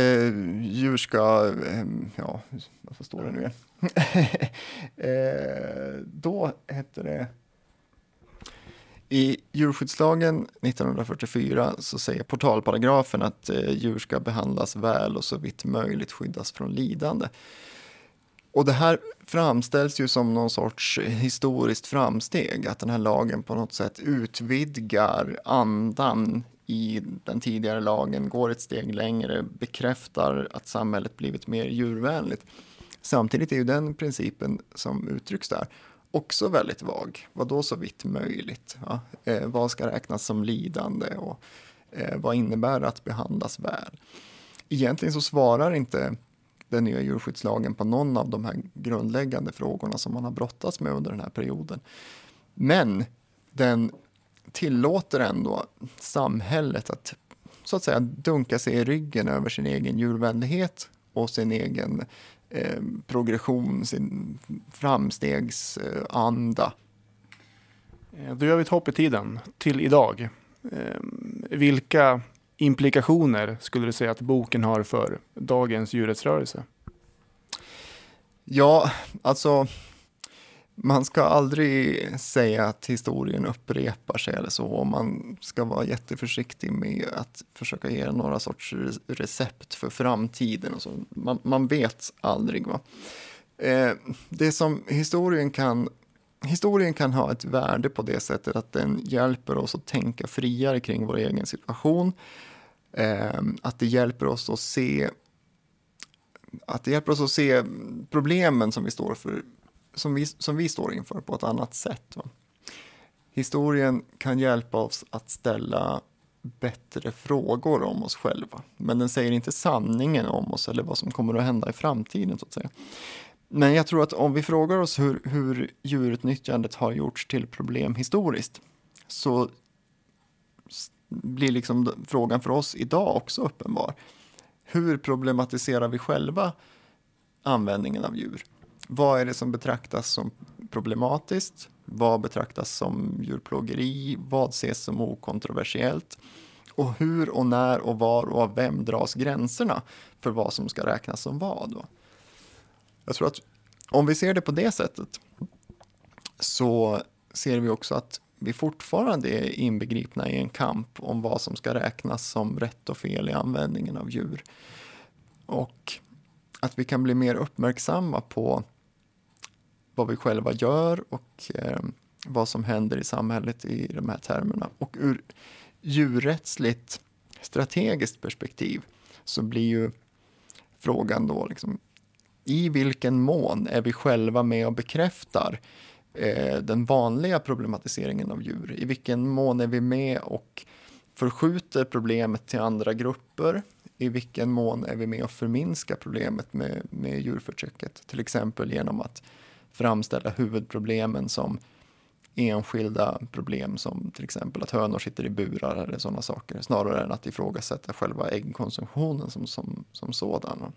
djur ska, eh, ja, vad står det nu eh, då hette det i djurskyddslagen 1944 så säger portalparagrafen att eh, djur ska behandlas väl och så vitt möjligt skyddas från lidande. Och det här framställs ju som någon sorts historiskt framsteg, att den här lagen på något sätt utvidgar andan i den tidigare lagen, går ett steg längre, bekräftar att samhället blivit mer djurvänligt. Samtidigt är ju den principen som uttrycks där också väldigt vag. Vad då så vitt möjligt? Ja, eh, vad ska räknas som lidande och eh, vad innebär det att behandlas väl? Egentligen så svarar inte den nya djurskyddslagen på någon av de här grundläggande frågorna som man har brottats med under den här perioden. Men den tillåter ändå samhället att så att säga dunka sig i ryggen över sin egen djurvänlighet och sin egen eh, progression, sin framstegsanda. Eh, då gör vi ett hopp i tiden till idag. Eh, vilka implikationer skulle du säga att boken har för dagens djurrättsrörelse? Ja, alltså man ska aldrig säga att historien upprepar sig eller så. Man ska vara jätteförsiktig med att försöka ge några sorts recept för framtiden. Och så. Man, man vet aldrig. Va? Eh, det som historien kan Historien kan ha ett värde på det sättet att den hjälper oss att tänka friare kring vår egen situation. Eh, att det hjälper oss att se att det hjälper oss att se problemen som vi står för som vi, som vi står inför på ett annat sätt. Va? Historien kan hjälpa oss att ställa bättre frågor om oss själva. Men den säger inte sanningen om oss eller vad som kommer att hända i framtiden. så att säga. Men jag tror att om vi frågar oss hur, hur djurutnyttjandet har gjorts till problem historiskt så blir liksom frågan för oss idag också uppenbar. Hur problematiserar vi själva användningen av djur? Vad är det som betraktas som problematiskt? Vad betraktas som djurplågeri? Vad ses som okontroversiellt? Och hur och när och var och av vem dras gränserna för vad som ska räknas som vad? Då? Jag tror att om vi ser det på det sättet så ser vi också att vi fortfarande är inbegripna i en kamp om vad som ska räknas som rätt och fel i användningen av djur. Och att vi kan bli mer uppmärksamma på vad vi själva gör och eh, vad som händer i samhället i de här termerna. Och ur djurrättsligt strategiskt perspektiv så blir ju frågan då liksom, i vilken mån är vi själva med och bekräftar eh, den vanliga problematiseringen av djur? I vilken mån är vi med och förskjuter problemet till andra grupper? I vilken mån är vi med och förminskar problemet med, med djurförtrycket? Till exempel genom att framställa huvudproblemen som enskilda problem som till exempel att hönor sitter i burar eller sådana saker snarare än att ifrågasätta själva äggkonsumtionen som, som, som sådan.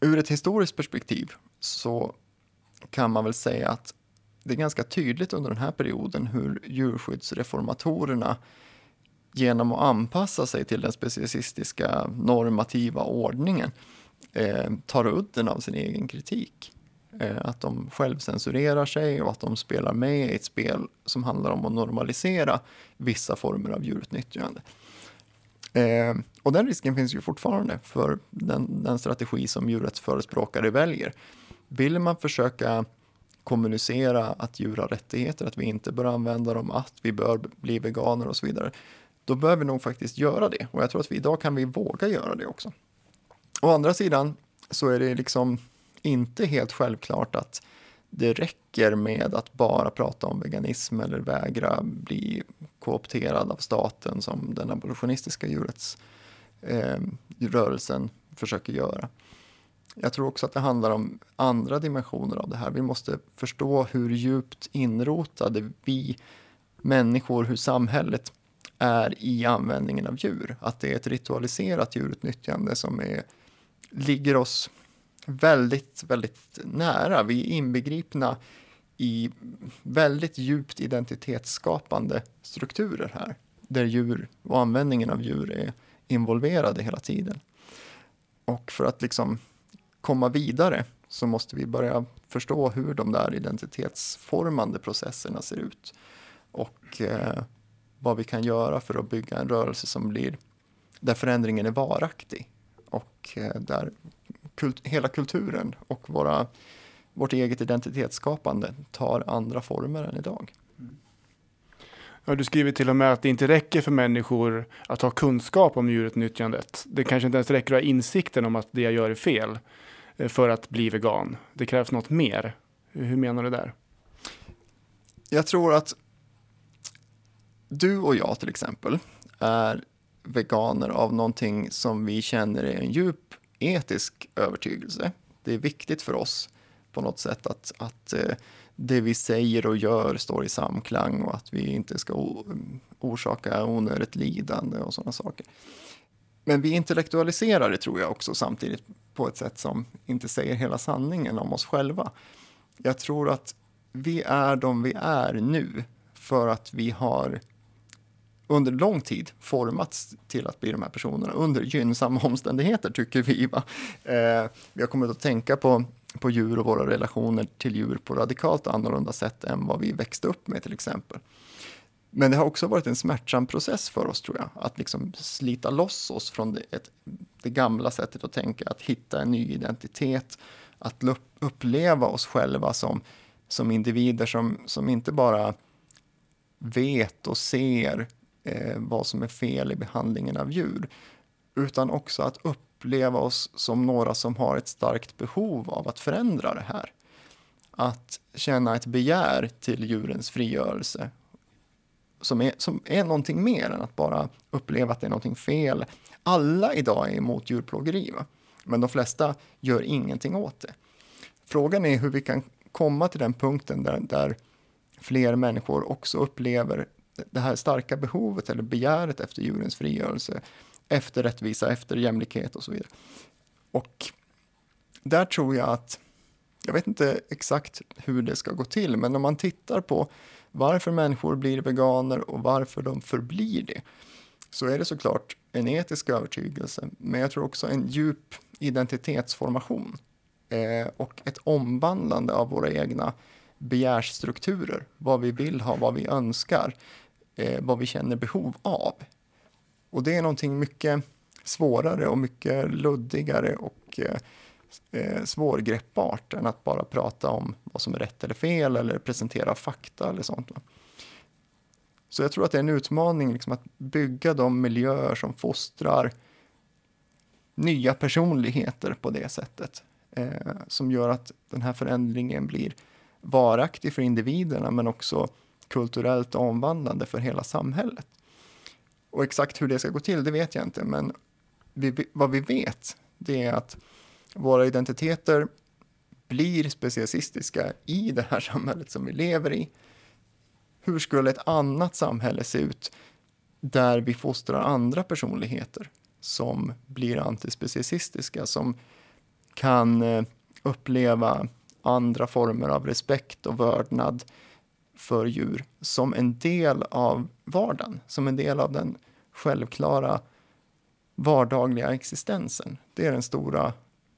Ur ett historiskt perspektiv så kan man väl säga att det är ganska tydligt under den här perioden hur djurskyddsreformatorerna genom att anpassa sig till den specialistiska normativa ordningen eh, tar udden av sin egen kritik. Eh, att de självcensurerar sig och att de spelar med i ett spel som handlar om att normalisera vissa former av djurutnyttjande. Eh, och den risken finns ju fortfarande för den, den strategi som djurrättsförespråkare väljer. Vill man försöka kommunicera att djur har rättigheter, att vi inte bör använda dem, att vi bör bli veganer och så vidare, då bör vi nog faktiskt göra det. Och jag tror att vi idag kan vi våga göra det också. Å andra sidan så är det liksom inte helt självklart att det räcker med att bara prata om veganism eller vägra bli koopterad av staten som den abolitionistiska djurrättsrörelsen eh, försöker göra. Jag tror också att det handlar om andra dimensioner av det här. Vi måste förstå hur djupt inrotade vi människor, hur samhället är i användningen av djur. Att det är ett ritualiserat djurutnyttjande som är, ligger oss väldigt, väldigt nära. Vi är inbegripna i väldigt djupt identitetsskapande strukturer här, där djur och användningen av djur är involverade hela tiden. Och för att liksom komma vidare så måste vi börja förstå hur de där identitetsformande processerna ser ut och eh, vad vi kan göra för att bygga en rörelse som blir där förändringen är varaktig och eh, där kult, hela kulturen och våra, vårt eget identitetsskapande tar andra former än idag. Ja, du skriver till och med att det inte räcker för människor att ha kunskap om djurutnyttjandet. Det kanske inte ens räcker att ha insikten om att det jag gör är fel eh, för att bli vegan. Det krävs något mer. Hur menar du där? Jag tror att du och jag till exempel är veganer av någonting som vi känner är en djup etisk övertygelse. Det är viktigt för oss på något sätt att, att eh, det vi säger och gör står i samklang och att vi inte ska orsaka onödigt lidande och sådana saker. Men vi intellektualiserar det tror jag också samtidigt på ett sätt som inte säger hela sanningen om oss själva. Jag tror att vi är de vi är nu för att vi har under lång tid formats till att bli de här personerna under gynnsamma omständigheter, tycker vi. Va? Eh, vi har kommit att tänka på, på djur och våra relationer till djur på radikalt annorlunda sätt än vad vi växte upp med till exempel. Men det har också varit en smärtsam process för oss, tror jag, att liksom slita loss oss från det, ett, det gamla sättet att tänka, att hitta en ny identitet, att uppleva oss själva som, som individer som, som inte bara vet och ser eh, vad som är fel i behandlingen av djur, utan också att uppleva oss som några som har ett starkt behov av att förändra det här. Att känna ett begär till djurens frigörelse som är, som är någonting mer än att bara uppleva att det är någonting fel. Alla idag är emot djurplågeri, va? men de flesta gör ingenting åt det. Frågan är hur vi kan komma till den punkten där, där fler människor också upplever det här starka behovet eller begäret efter djurens frigörelse, efter rättvisa, efter jämlikhet och så vidare. Och där tror jag att, jag vet inte exakt hur det ska gå till, men om man tittar på varför människor blir veganer och varför de förblir det, så är det såklart en etisk övertygelse, men jag tror också en djup identitetsformation eh, och ett omvandlande av våra egna begärsstrukturer, vad vi vill ha, vad vi önskar, eh, vad vi känner behov av. Och det är någonting mycket svårare och mycket luddigare och eh, eh, svårgreppbart än att bara prata om vad som är rätt eller fel eller presentera fakta eller sånt. Så jag tror att det är en utmaning liksom, att bygga de miljöer som fostrar nya personligheter på det sättet. Eh, som gör att den här förändringen blir varaktig för individerna men också kulturellt omvandlande för hela samhället. Och exakt hur det ska gå till, det vet jag inte, men vi, vad vi vet, det är att våra identiteter blir speciesistiska i det här samhället som vi lever i. Hur skulle ett annat samhälle se ut där vi fostrar andra personligheter som blir antispecialistiska, som kan eh, uppleva andra former av respekt och vördnad för djur som en del av vardagen, som en del av den självklara vardagliga existensen. Det är den stora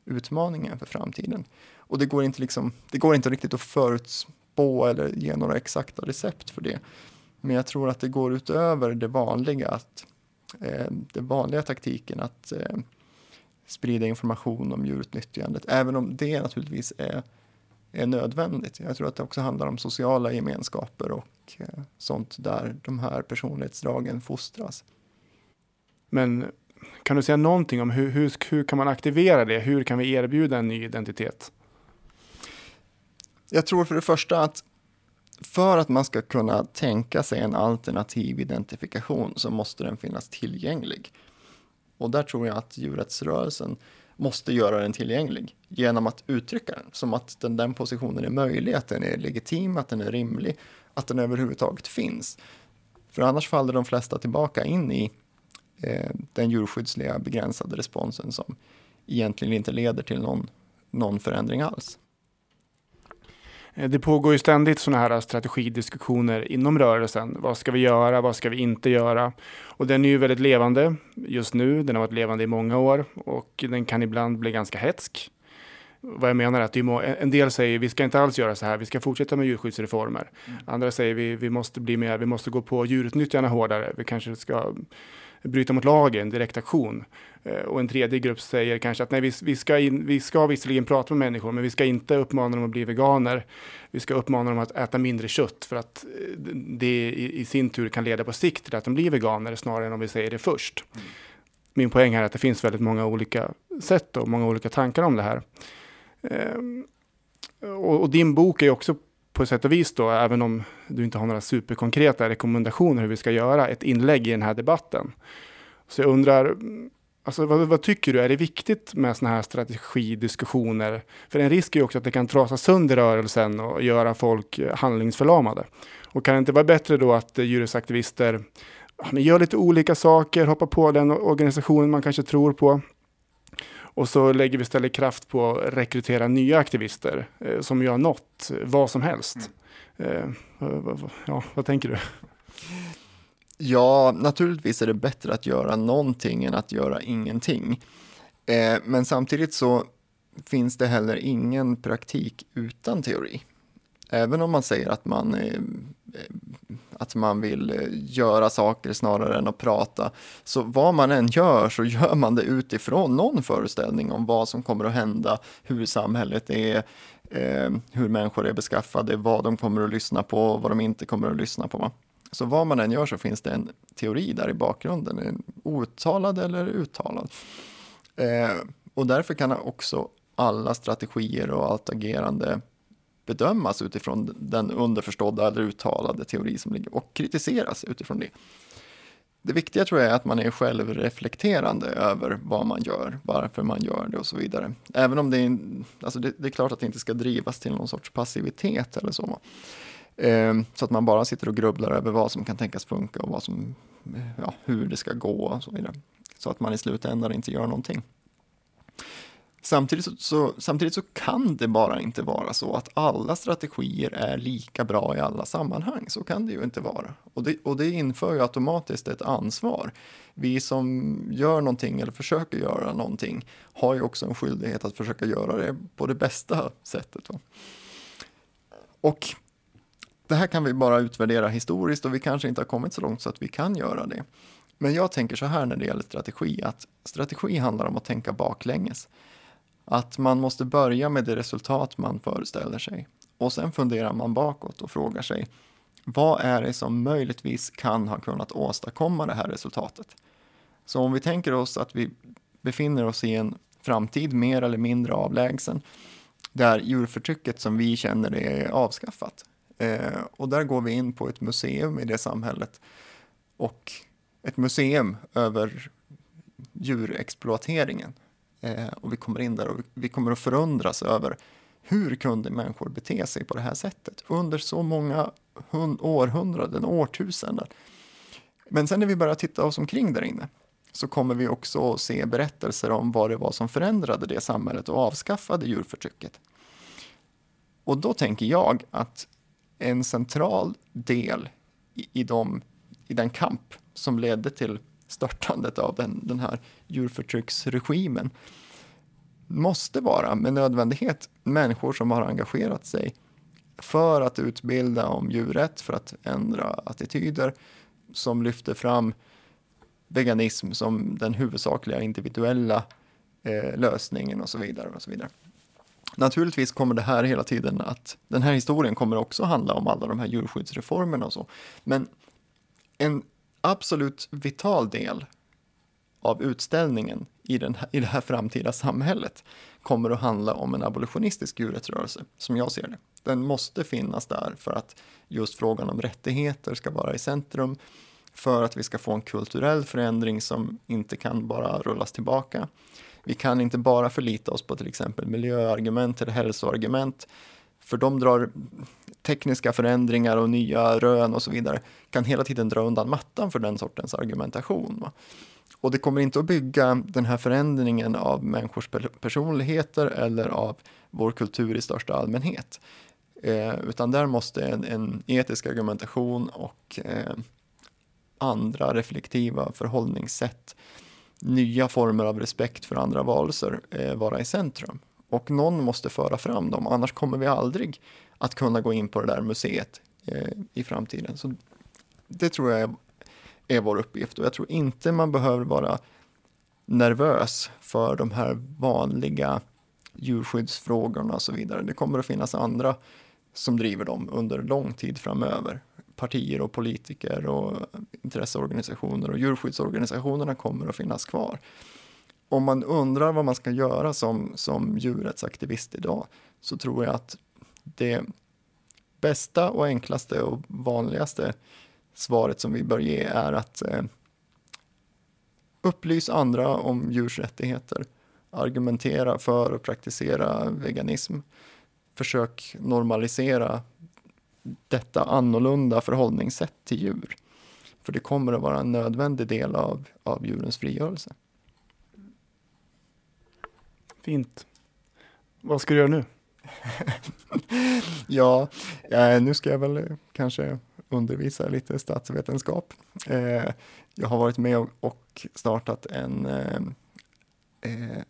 utmaningen för framtiden. Och det går inte, liksom, det går inte riktigt att förutspå eller ge några exakta recept för det. Men jag tror att det går utöver det vanliga, att, eh, den vanliga taktiken att eh, sprida information om djurutnyttjandet, även om det naturligtvis är, är nödvändigt. Jag tror att det också handlar om sociala gemenskaper och eh, sånt där de här personlighetsdragen fostras. Men kan du säga någonting om hur, hur, hur kan man aktivera det? Hur kan vi erbjuda en ny identitet? Jag tror för det första att för att man ska kunna tänka sig en alternativ identifikation så måste den finnas tillgänglig. Och där tror jag att djurrättsrörelsen måste göra den tillgänglig genom att uttrycka den som att den, den positionen är möjlig, att den är legitim, att den är rimlig, att den överhuvudtaget finns. För annars faller de flesta tillbaka in i eh, den djurskyddsliga begränsade responsen som egentligen inte leder till någon, någon förändring alls. Eh, det pågår ju ständigt sådana här strategidiskussioner inom rörelsen. Vad ska vi göra? Vad ska vi inte göra? Och den är ju väldigt levande just nu. Den har varit levande i många år och den kan ibland bli ganska hetsk. Vad jag menar är att en del säger vi ska inte alls göra så här, vi ska fortsätta med djurskyddsreformer. Mm. Andra säger vi, vi måste bli mer, vi måste gå på djurutnyttjarna hårdare. Vi kanske ska bryta mot lagen, direktaktion. Eh, och en tredje grupp säger kanske att nej, vi, vi, ska in, vi ska visserligen prata med människor, men vi ska inte uppmana dem att bli veganer. Vi ska uppmana dem att äta mindre kött för att eh, det i, i sin tur kan leda på sikt till att de blir veganer snarare än om vi säger det först. Mm. Min poäng här är att det finns väldigt många olika sätt och många olika tankar om det här. Ehm, och, och din bok är också på sätt och vis då, även om du inte har några superkonkreta rekommendationer hur vi ska göra, ett inlägg i den här debatten. Så jag undrar, alltså, vad, vad tycker du, är det viktigt med sådana här strategidiskussioner? För en risk är ju också att det kan trasa sönder rörelsen och göra folk eh, handlingsförlamade. Och kan det inte vara bättre då att eh, djurrättsaktivister gör lite olika saker, hoppar på den organisationen man kanske tror på, och så lägger vi istället kraft på att rekrytera nya aktivister eh, som gör något, vad som helst. Mm. Eh, ja, vad tänker du? Ja, naturligtvis är det bättre att göra någonting än att göra ingenting. Eh, men samtidigt så finns det heller ingen praktik utan teori. Även om man säger att man att man vill eh, göra saker snarare än att prata. Så vad man än gör så gör man det utifrån någon föreställning om vad som kommer att hända, hur samhället är, eh, hur människor är beskaffade, vad de kommer att lyssna på och vad de inte kommer att lyssna på. Så vad man än gör så finns det en teori där i bakgrunden, en outtalad eller uttalad. Eh, och därför kan också alla strategier och allt agerande bedömas utifrån den underförstådda eller uttalade teori som ligger och kritiseras utifrån det. Det viktiga tror jag är att man är självreflekterande över vad man gör, varför man gör det och så vidare. Även om det är, alltså det, det är klart att det inte ska drivas till någon sorts passivitet eller så. Eh, så att man bara sitter och grubblar över vad som kan tänkas funka och vad som, eh, ja, hur det ska gå och så vidare. Så att man i slutändan inte gör någonting. Samtidigt så, så, samtidigt så kan det bara inte vara så att alla strategier är lika bra i alla sammanhang. Så kan det ju inte vara. Och det, och det inför ju automatiskt ett ansvar. Vi som gör någonting eller försöker göra någonting har ju också en skyldighet att försöka göra det på det bästa sättet. Va? Och det här kan vi bara utvärdera historiskt och vi kanske inte har kommit så långt så att vi kan göra det. Men jag tänker så här när det gäller strategi, att strategi handlar om att tänka baklänges. Att man måste börja med det resultat man föreställer sig. Och sen funderar man bakåt och frågar sig vad är det som möjligtvis kan ha kunnat åstadkomma det här resultatet? Så om vi tänker oss att vi befinner oss i en framtid mer eller mindre avlägsen där djurförtrycket som vi känner det är avskaffat. Eh, och där går vi in på ett museum i det samhället och ett museum över djurexploateringen Eh, och vi kommer in där och vi kommer att förundras över hur kunde människor bete sig på det här sättet under så många århundraden, årtusenden. Men sen när vi börjar titta oss omkring där inne så kommer vi också att se berättelser om vad det var som förändrade det samhället och avskaffade djurförtrycket. Och då tänker jag att en central del i, i, dem, i den kamp som ledde till störtandet av den, den här djurförtrycksregimen måste vara med nödvändighet människor som har engagerat sig för att utbilda om djurrätt, för att ändra attityder, som lyfter fram veganism som den huvudsakliga individuella eh, lösningen och så vidare. och så vidare. Naturligtvis kommer det här hela tiden att, den här historien kommer också handla om alla de här djurskyddsreformerna och så. Men en absolut vital del av utställningen i, den här, i det här framtida samhället kommer att handla om en abolitionistisk djurrättsrörelse, som jag ser det. Den måste finnas där för att just frågan om rättigheter ska vara i centrum, för att vi ska få en kulturell förändring som inte kan bara rullas tillbaka. Vi kan inte bara förlita oss på till exempel miljöargument eller hälsoargument, för de drar tekniska förändringar och nya rön och så vidare, kan hela tiden dra undan mattan för den sortens argumentation. Va? Och det kommer inte att bygga den här förändringen av människors personligheter eller av vår kultur i största allmänhet. Eh, utan där måste en, en etisk argumentation och eh, andra reflektiva förhållningssätt, nya former av respekt för andra varelser eh, vara i centrum. Och någon måste föra fram dem, annars kommer vi aldrig att kunna gå in på det där museet eh, i framtiden. Så det tror jag är, är vår uppgift och jag tror inte man behöver vara nervös för de här vanliga djurskyddsfrågorna och så vidare. Det kommer att finnas andra som driver dem under lång tid framöver. Partier och politiker och intresseorganisationer och djurskyddsorganisationerna kommer att finnas kvar. Om man undrar vad man ska göra som, som djurrättsaktivist idag så tror jag att det bästa och enklaste och vanligaste svaret som vi bör ge är att eh, upplysa andra om djurs rättigheter, argumentera för och praktisera veganism, försök normalisera detta annorlunda förhållningssätt till djur. För det kommer att vara en nödvändig del av, av djurens frigörelse. Fint. Vad ska du göra nu? ja, eh, nu ska jag väl eh, kanske undervisa lite statsvetenskap. Eh, jag har varit med och, startat en,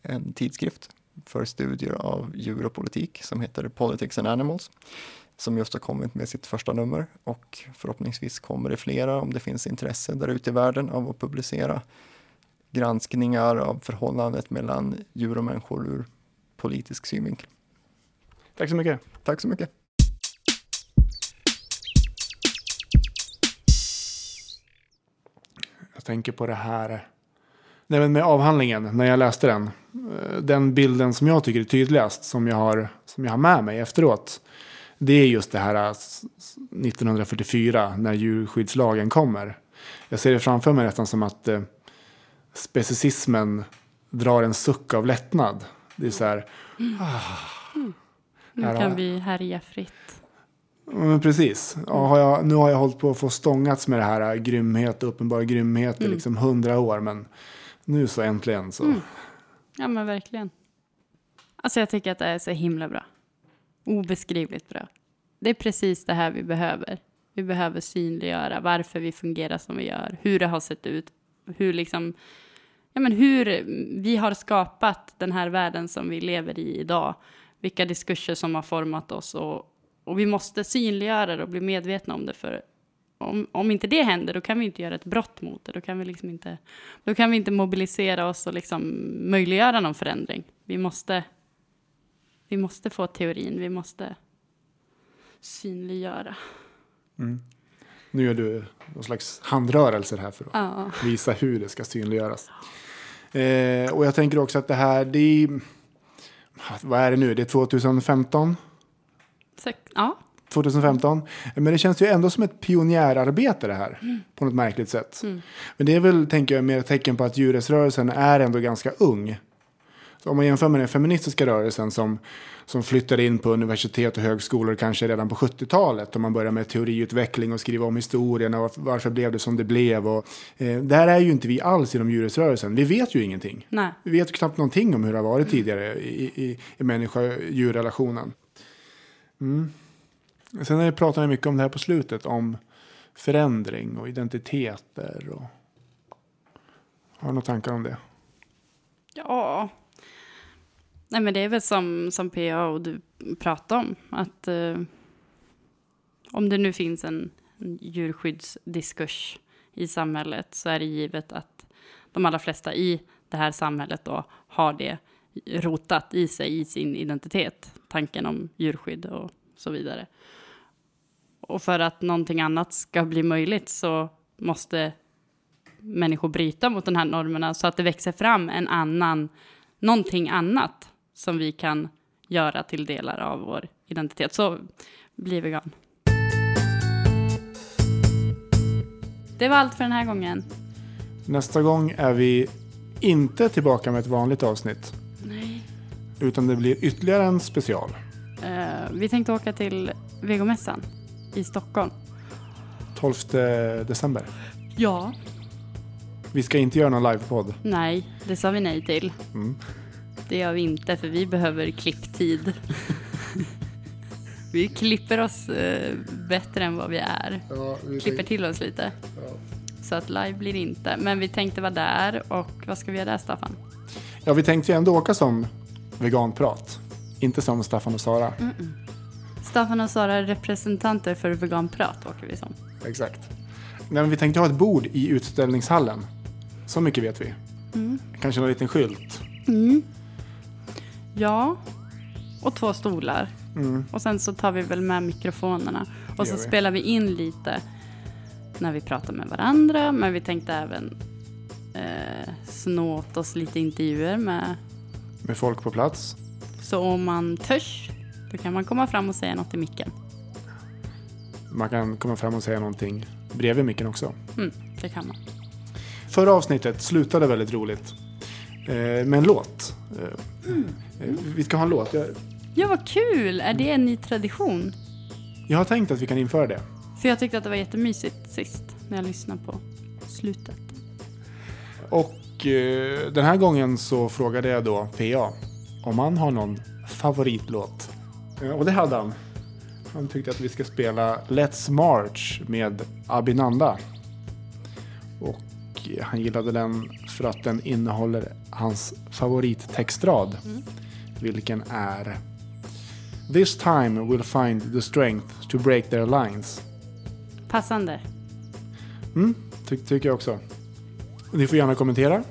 en tidskrift för studier av djur och politik som heter Politics and Animals som just har kommit med sitt första nummer och förhoppningsvis kommer det flera om det finns intresse där ute i världen av att publicera granskningar av förhållandet mellan djur och människor ur politisk synvinkel. Tack så mycket. Tack så mycket. Jag tänker på det här Nej, men med avhandlingen, när jag läste den. Eh, den bilden som jag tycker är tydligast, som jag har, som jag har med mig efteråt. Det är just det här 1944 eh, när djurskyddslagen kommer. Jag ser det framför mig nästan som att specicismen drar en suck av lättnad. Det är så här. Mm. Ah, nu kan vi härja fritt. Men precis. Ja, har jag, nu har jag hållit på att få stångats med det här eh, grymhet, uppenbar grymhet i mm. liksom hundra år. Men nu så äntligen så. Mm. Ja men verkligen. Alltså jag tycker att det är så himla bra. Obeskrivligt bra. Det är precis det här vi behöver. Vi behöver synliggöra varför vi fungerar som vi gör, hur det har sett ut, hur liksom, ja men hur vi har skapat den här världen som vi lever i idag, vilka diskurser som har format oss och, och vi måste synliggöra det och bli medvetna om det för om, om inte det händer, då kan vi inte göra ett brott mot det. Då kan vi, liksom inte, då kan vi inte mobilisera oss och liksom möjliggöra någon förändring. Vi måste, vi måste få teorin, vi måste synliggöra. Mm. Nu gör du någon slags handrörelser här för att ja. visa hur det ska synliggöras. Eh, och jag tänker också att det här, det är, vad är det nu, det är 2015? Sex, ja. 2015. Men det känns ju ändå som ett pionjärarbete det här. Mm. På något märkligt sätt. Mm. Men det är väl, tänker jag, mer ett tecken på att djurrättsrörelsen är ändå ganska ung. Om man jämför med den feministiska rörelsen som, som flyttade in på universitet och högskolor kanske redan på 70-talet. Och man började med teoriutveckling och skriva om historien och varför blev det som det blev. Och, eh, där är ju inte vi alls inom djurrättsrörelsen. Vi vet ju ingenting. Nej. Vi vet ju knappt någonting om hur det har varit tidigare i, i, i människa-djurrelationen. Mm. Sen pratar vi mycket om det här på slutet, om förändring och identiteter. Och Har du några tankar om det? Ja. Nej, men det är väl som, som PA och du pratade om. Att eh, om det nu finns en, en djurskyddsdiskurs i samhället så är det givet att de allra flesta i det här samhället då har det rotat i sig, i sin identitet. Tanken om djurskydd och så vidare. Och för att någonting annat ska bli möjligt så måste människor bryta mot de här normerna så att det växer fram en annan, någonting annat som vi kan göra till delar av vår identitet. Så bli vegan. Det var allt för den här gången. Nästa gång är vi inte tillbaka med ett vanligt avsnitt. Nej. Utan det blir ytterligare en special. Eh, vi tänkte åka till vegomässan i Stockholm. 12 december. Ja. Vi ska inte göra någon livepodd. Nej, det sa vi nej till. Mm. Det gör vi inte, för vi behöver klipptid. vi klipper oss eh, bättre än vad vi är. Ja, vi Klipper till oss lite. Så att live blir det inte. Men vi tänkte vara där och vad ska vi göra där, Staffan? Ja, vi tänkte ju ändå åka som veganprat. Inte som Staffan och Sara. Staffan och Sara är representanter för veganprat åker vi som. Exakt. Nej, men vi tänkte ha ett bord i utställningshallen. Så mycket vet vi. Kanske någon liten skylt. Ja, och två stolar. Mm. Och sen så tar vi väl med mikrofonerna. Och så vi. spelar vi in lite när vi pratar med varandra. Men vi tänkte även eh, snå åt oss lite intervjuer med. Med folk på plats. Så om man törs, då kan man komma fram och säga något i micken. Man kan komma fram och säga någonting bredvid micken också. Mm, det kan man. Förra avsnittet slutade väldigt roligt. Eh, med en låt. Eh, eh, vi ska ha en låt. Jag, Ja, vad kul! Är det en ny tradition? jag har tänkt att vi kan införa det. För jag tyckte att det var jättemysigt sist när jag lyssnade på slutet. Och eh, den här gången så frågade jag då PA om han har någon favoritlåt. Eh, och det hade han. Han tyckte att vi ska spela Let's March med Abinanda. Och eh, han gillade den för att den innehåller hans favorittextrad. Vilken är This time we'll find the strength to break their lines. Passande. Mm, ty- tycker jag också. Ni får gärna kommentera.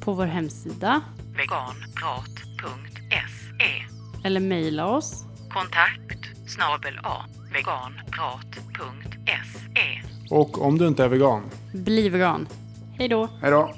På vår hemsida veganprat.se eller mejla oss. Kontakt snabel a veganprat.se Och om du inte är vegan, Bli vegan. Hej då! hej då!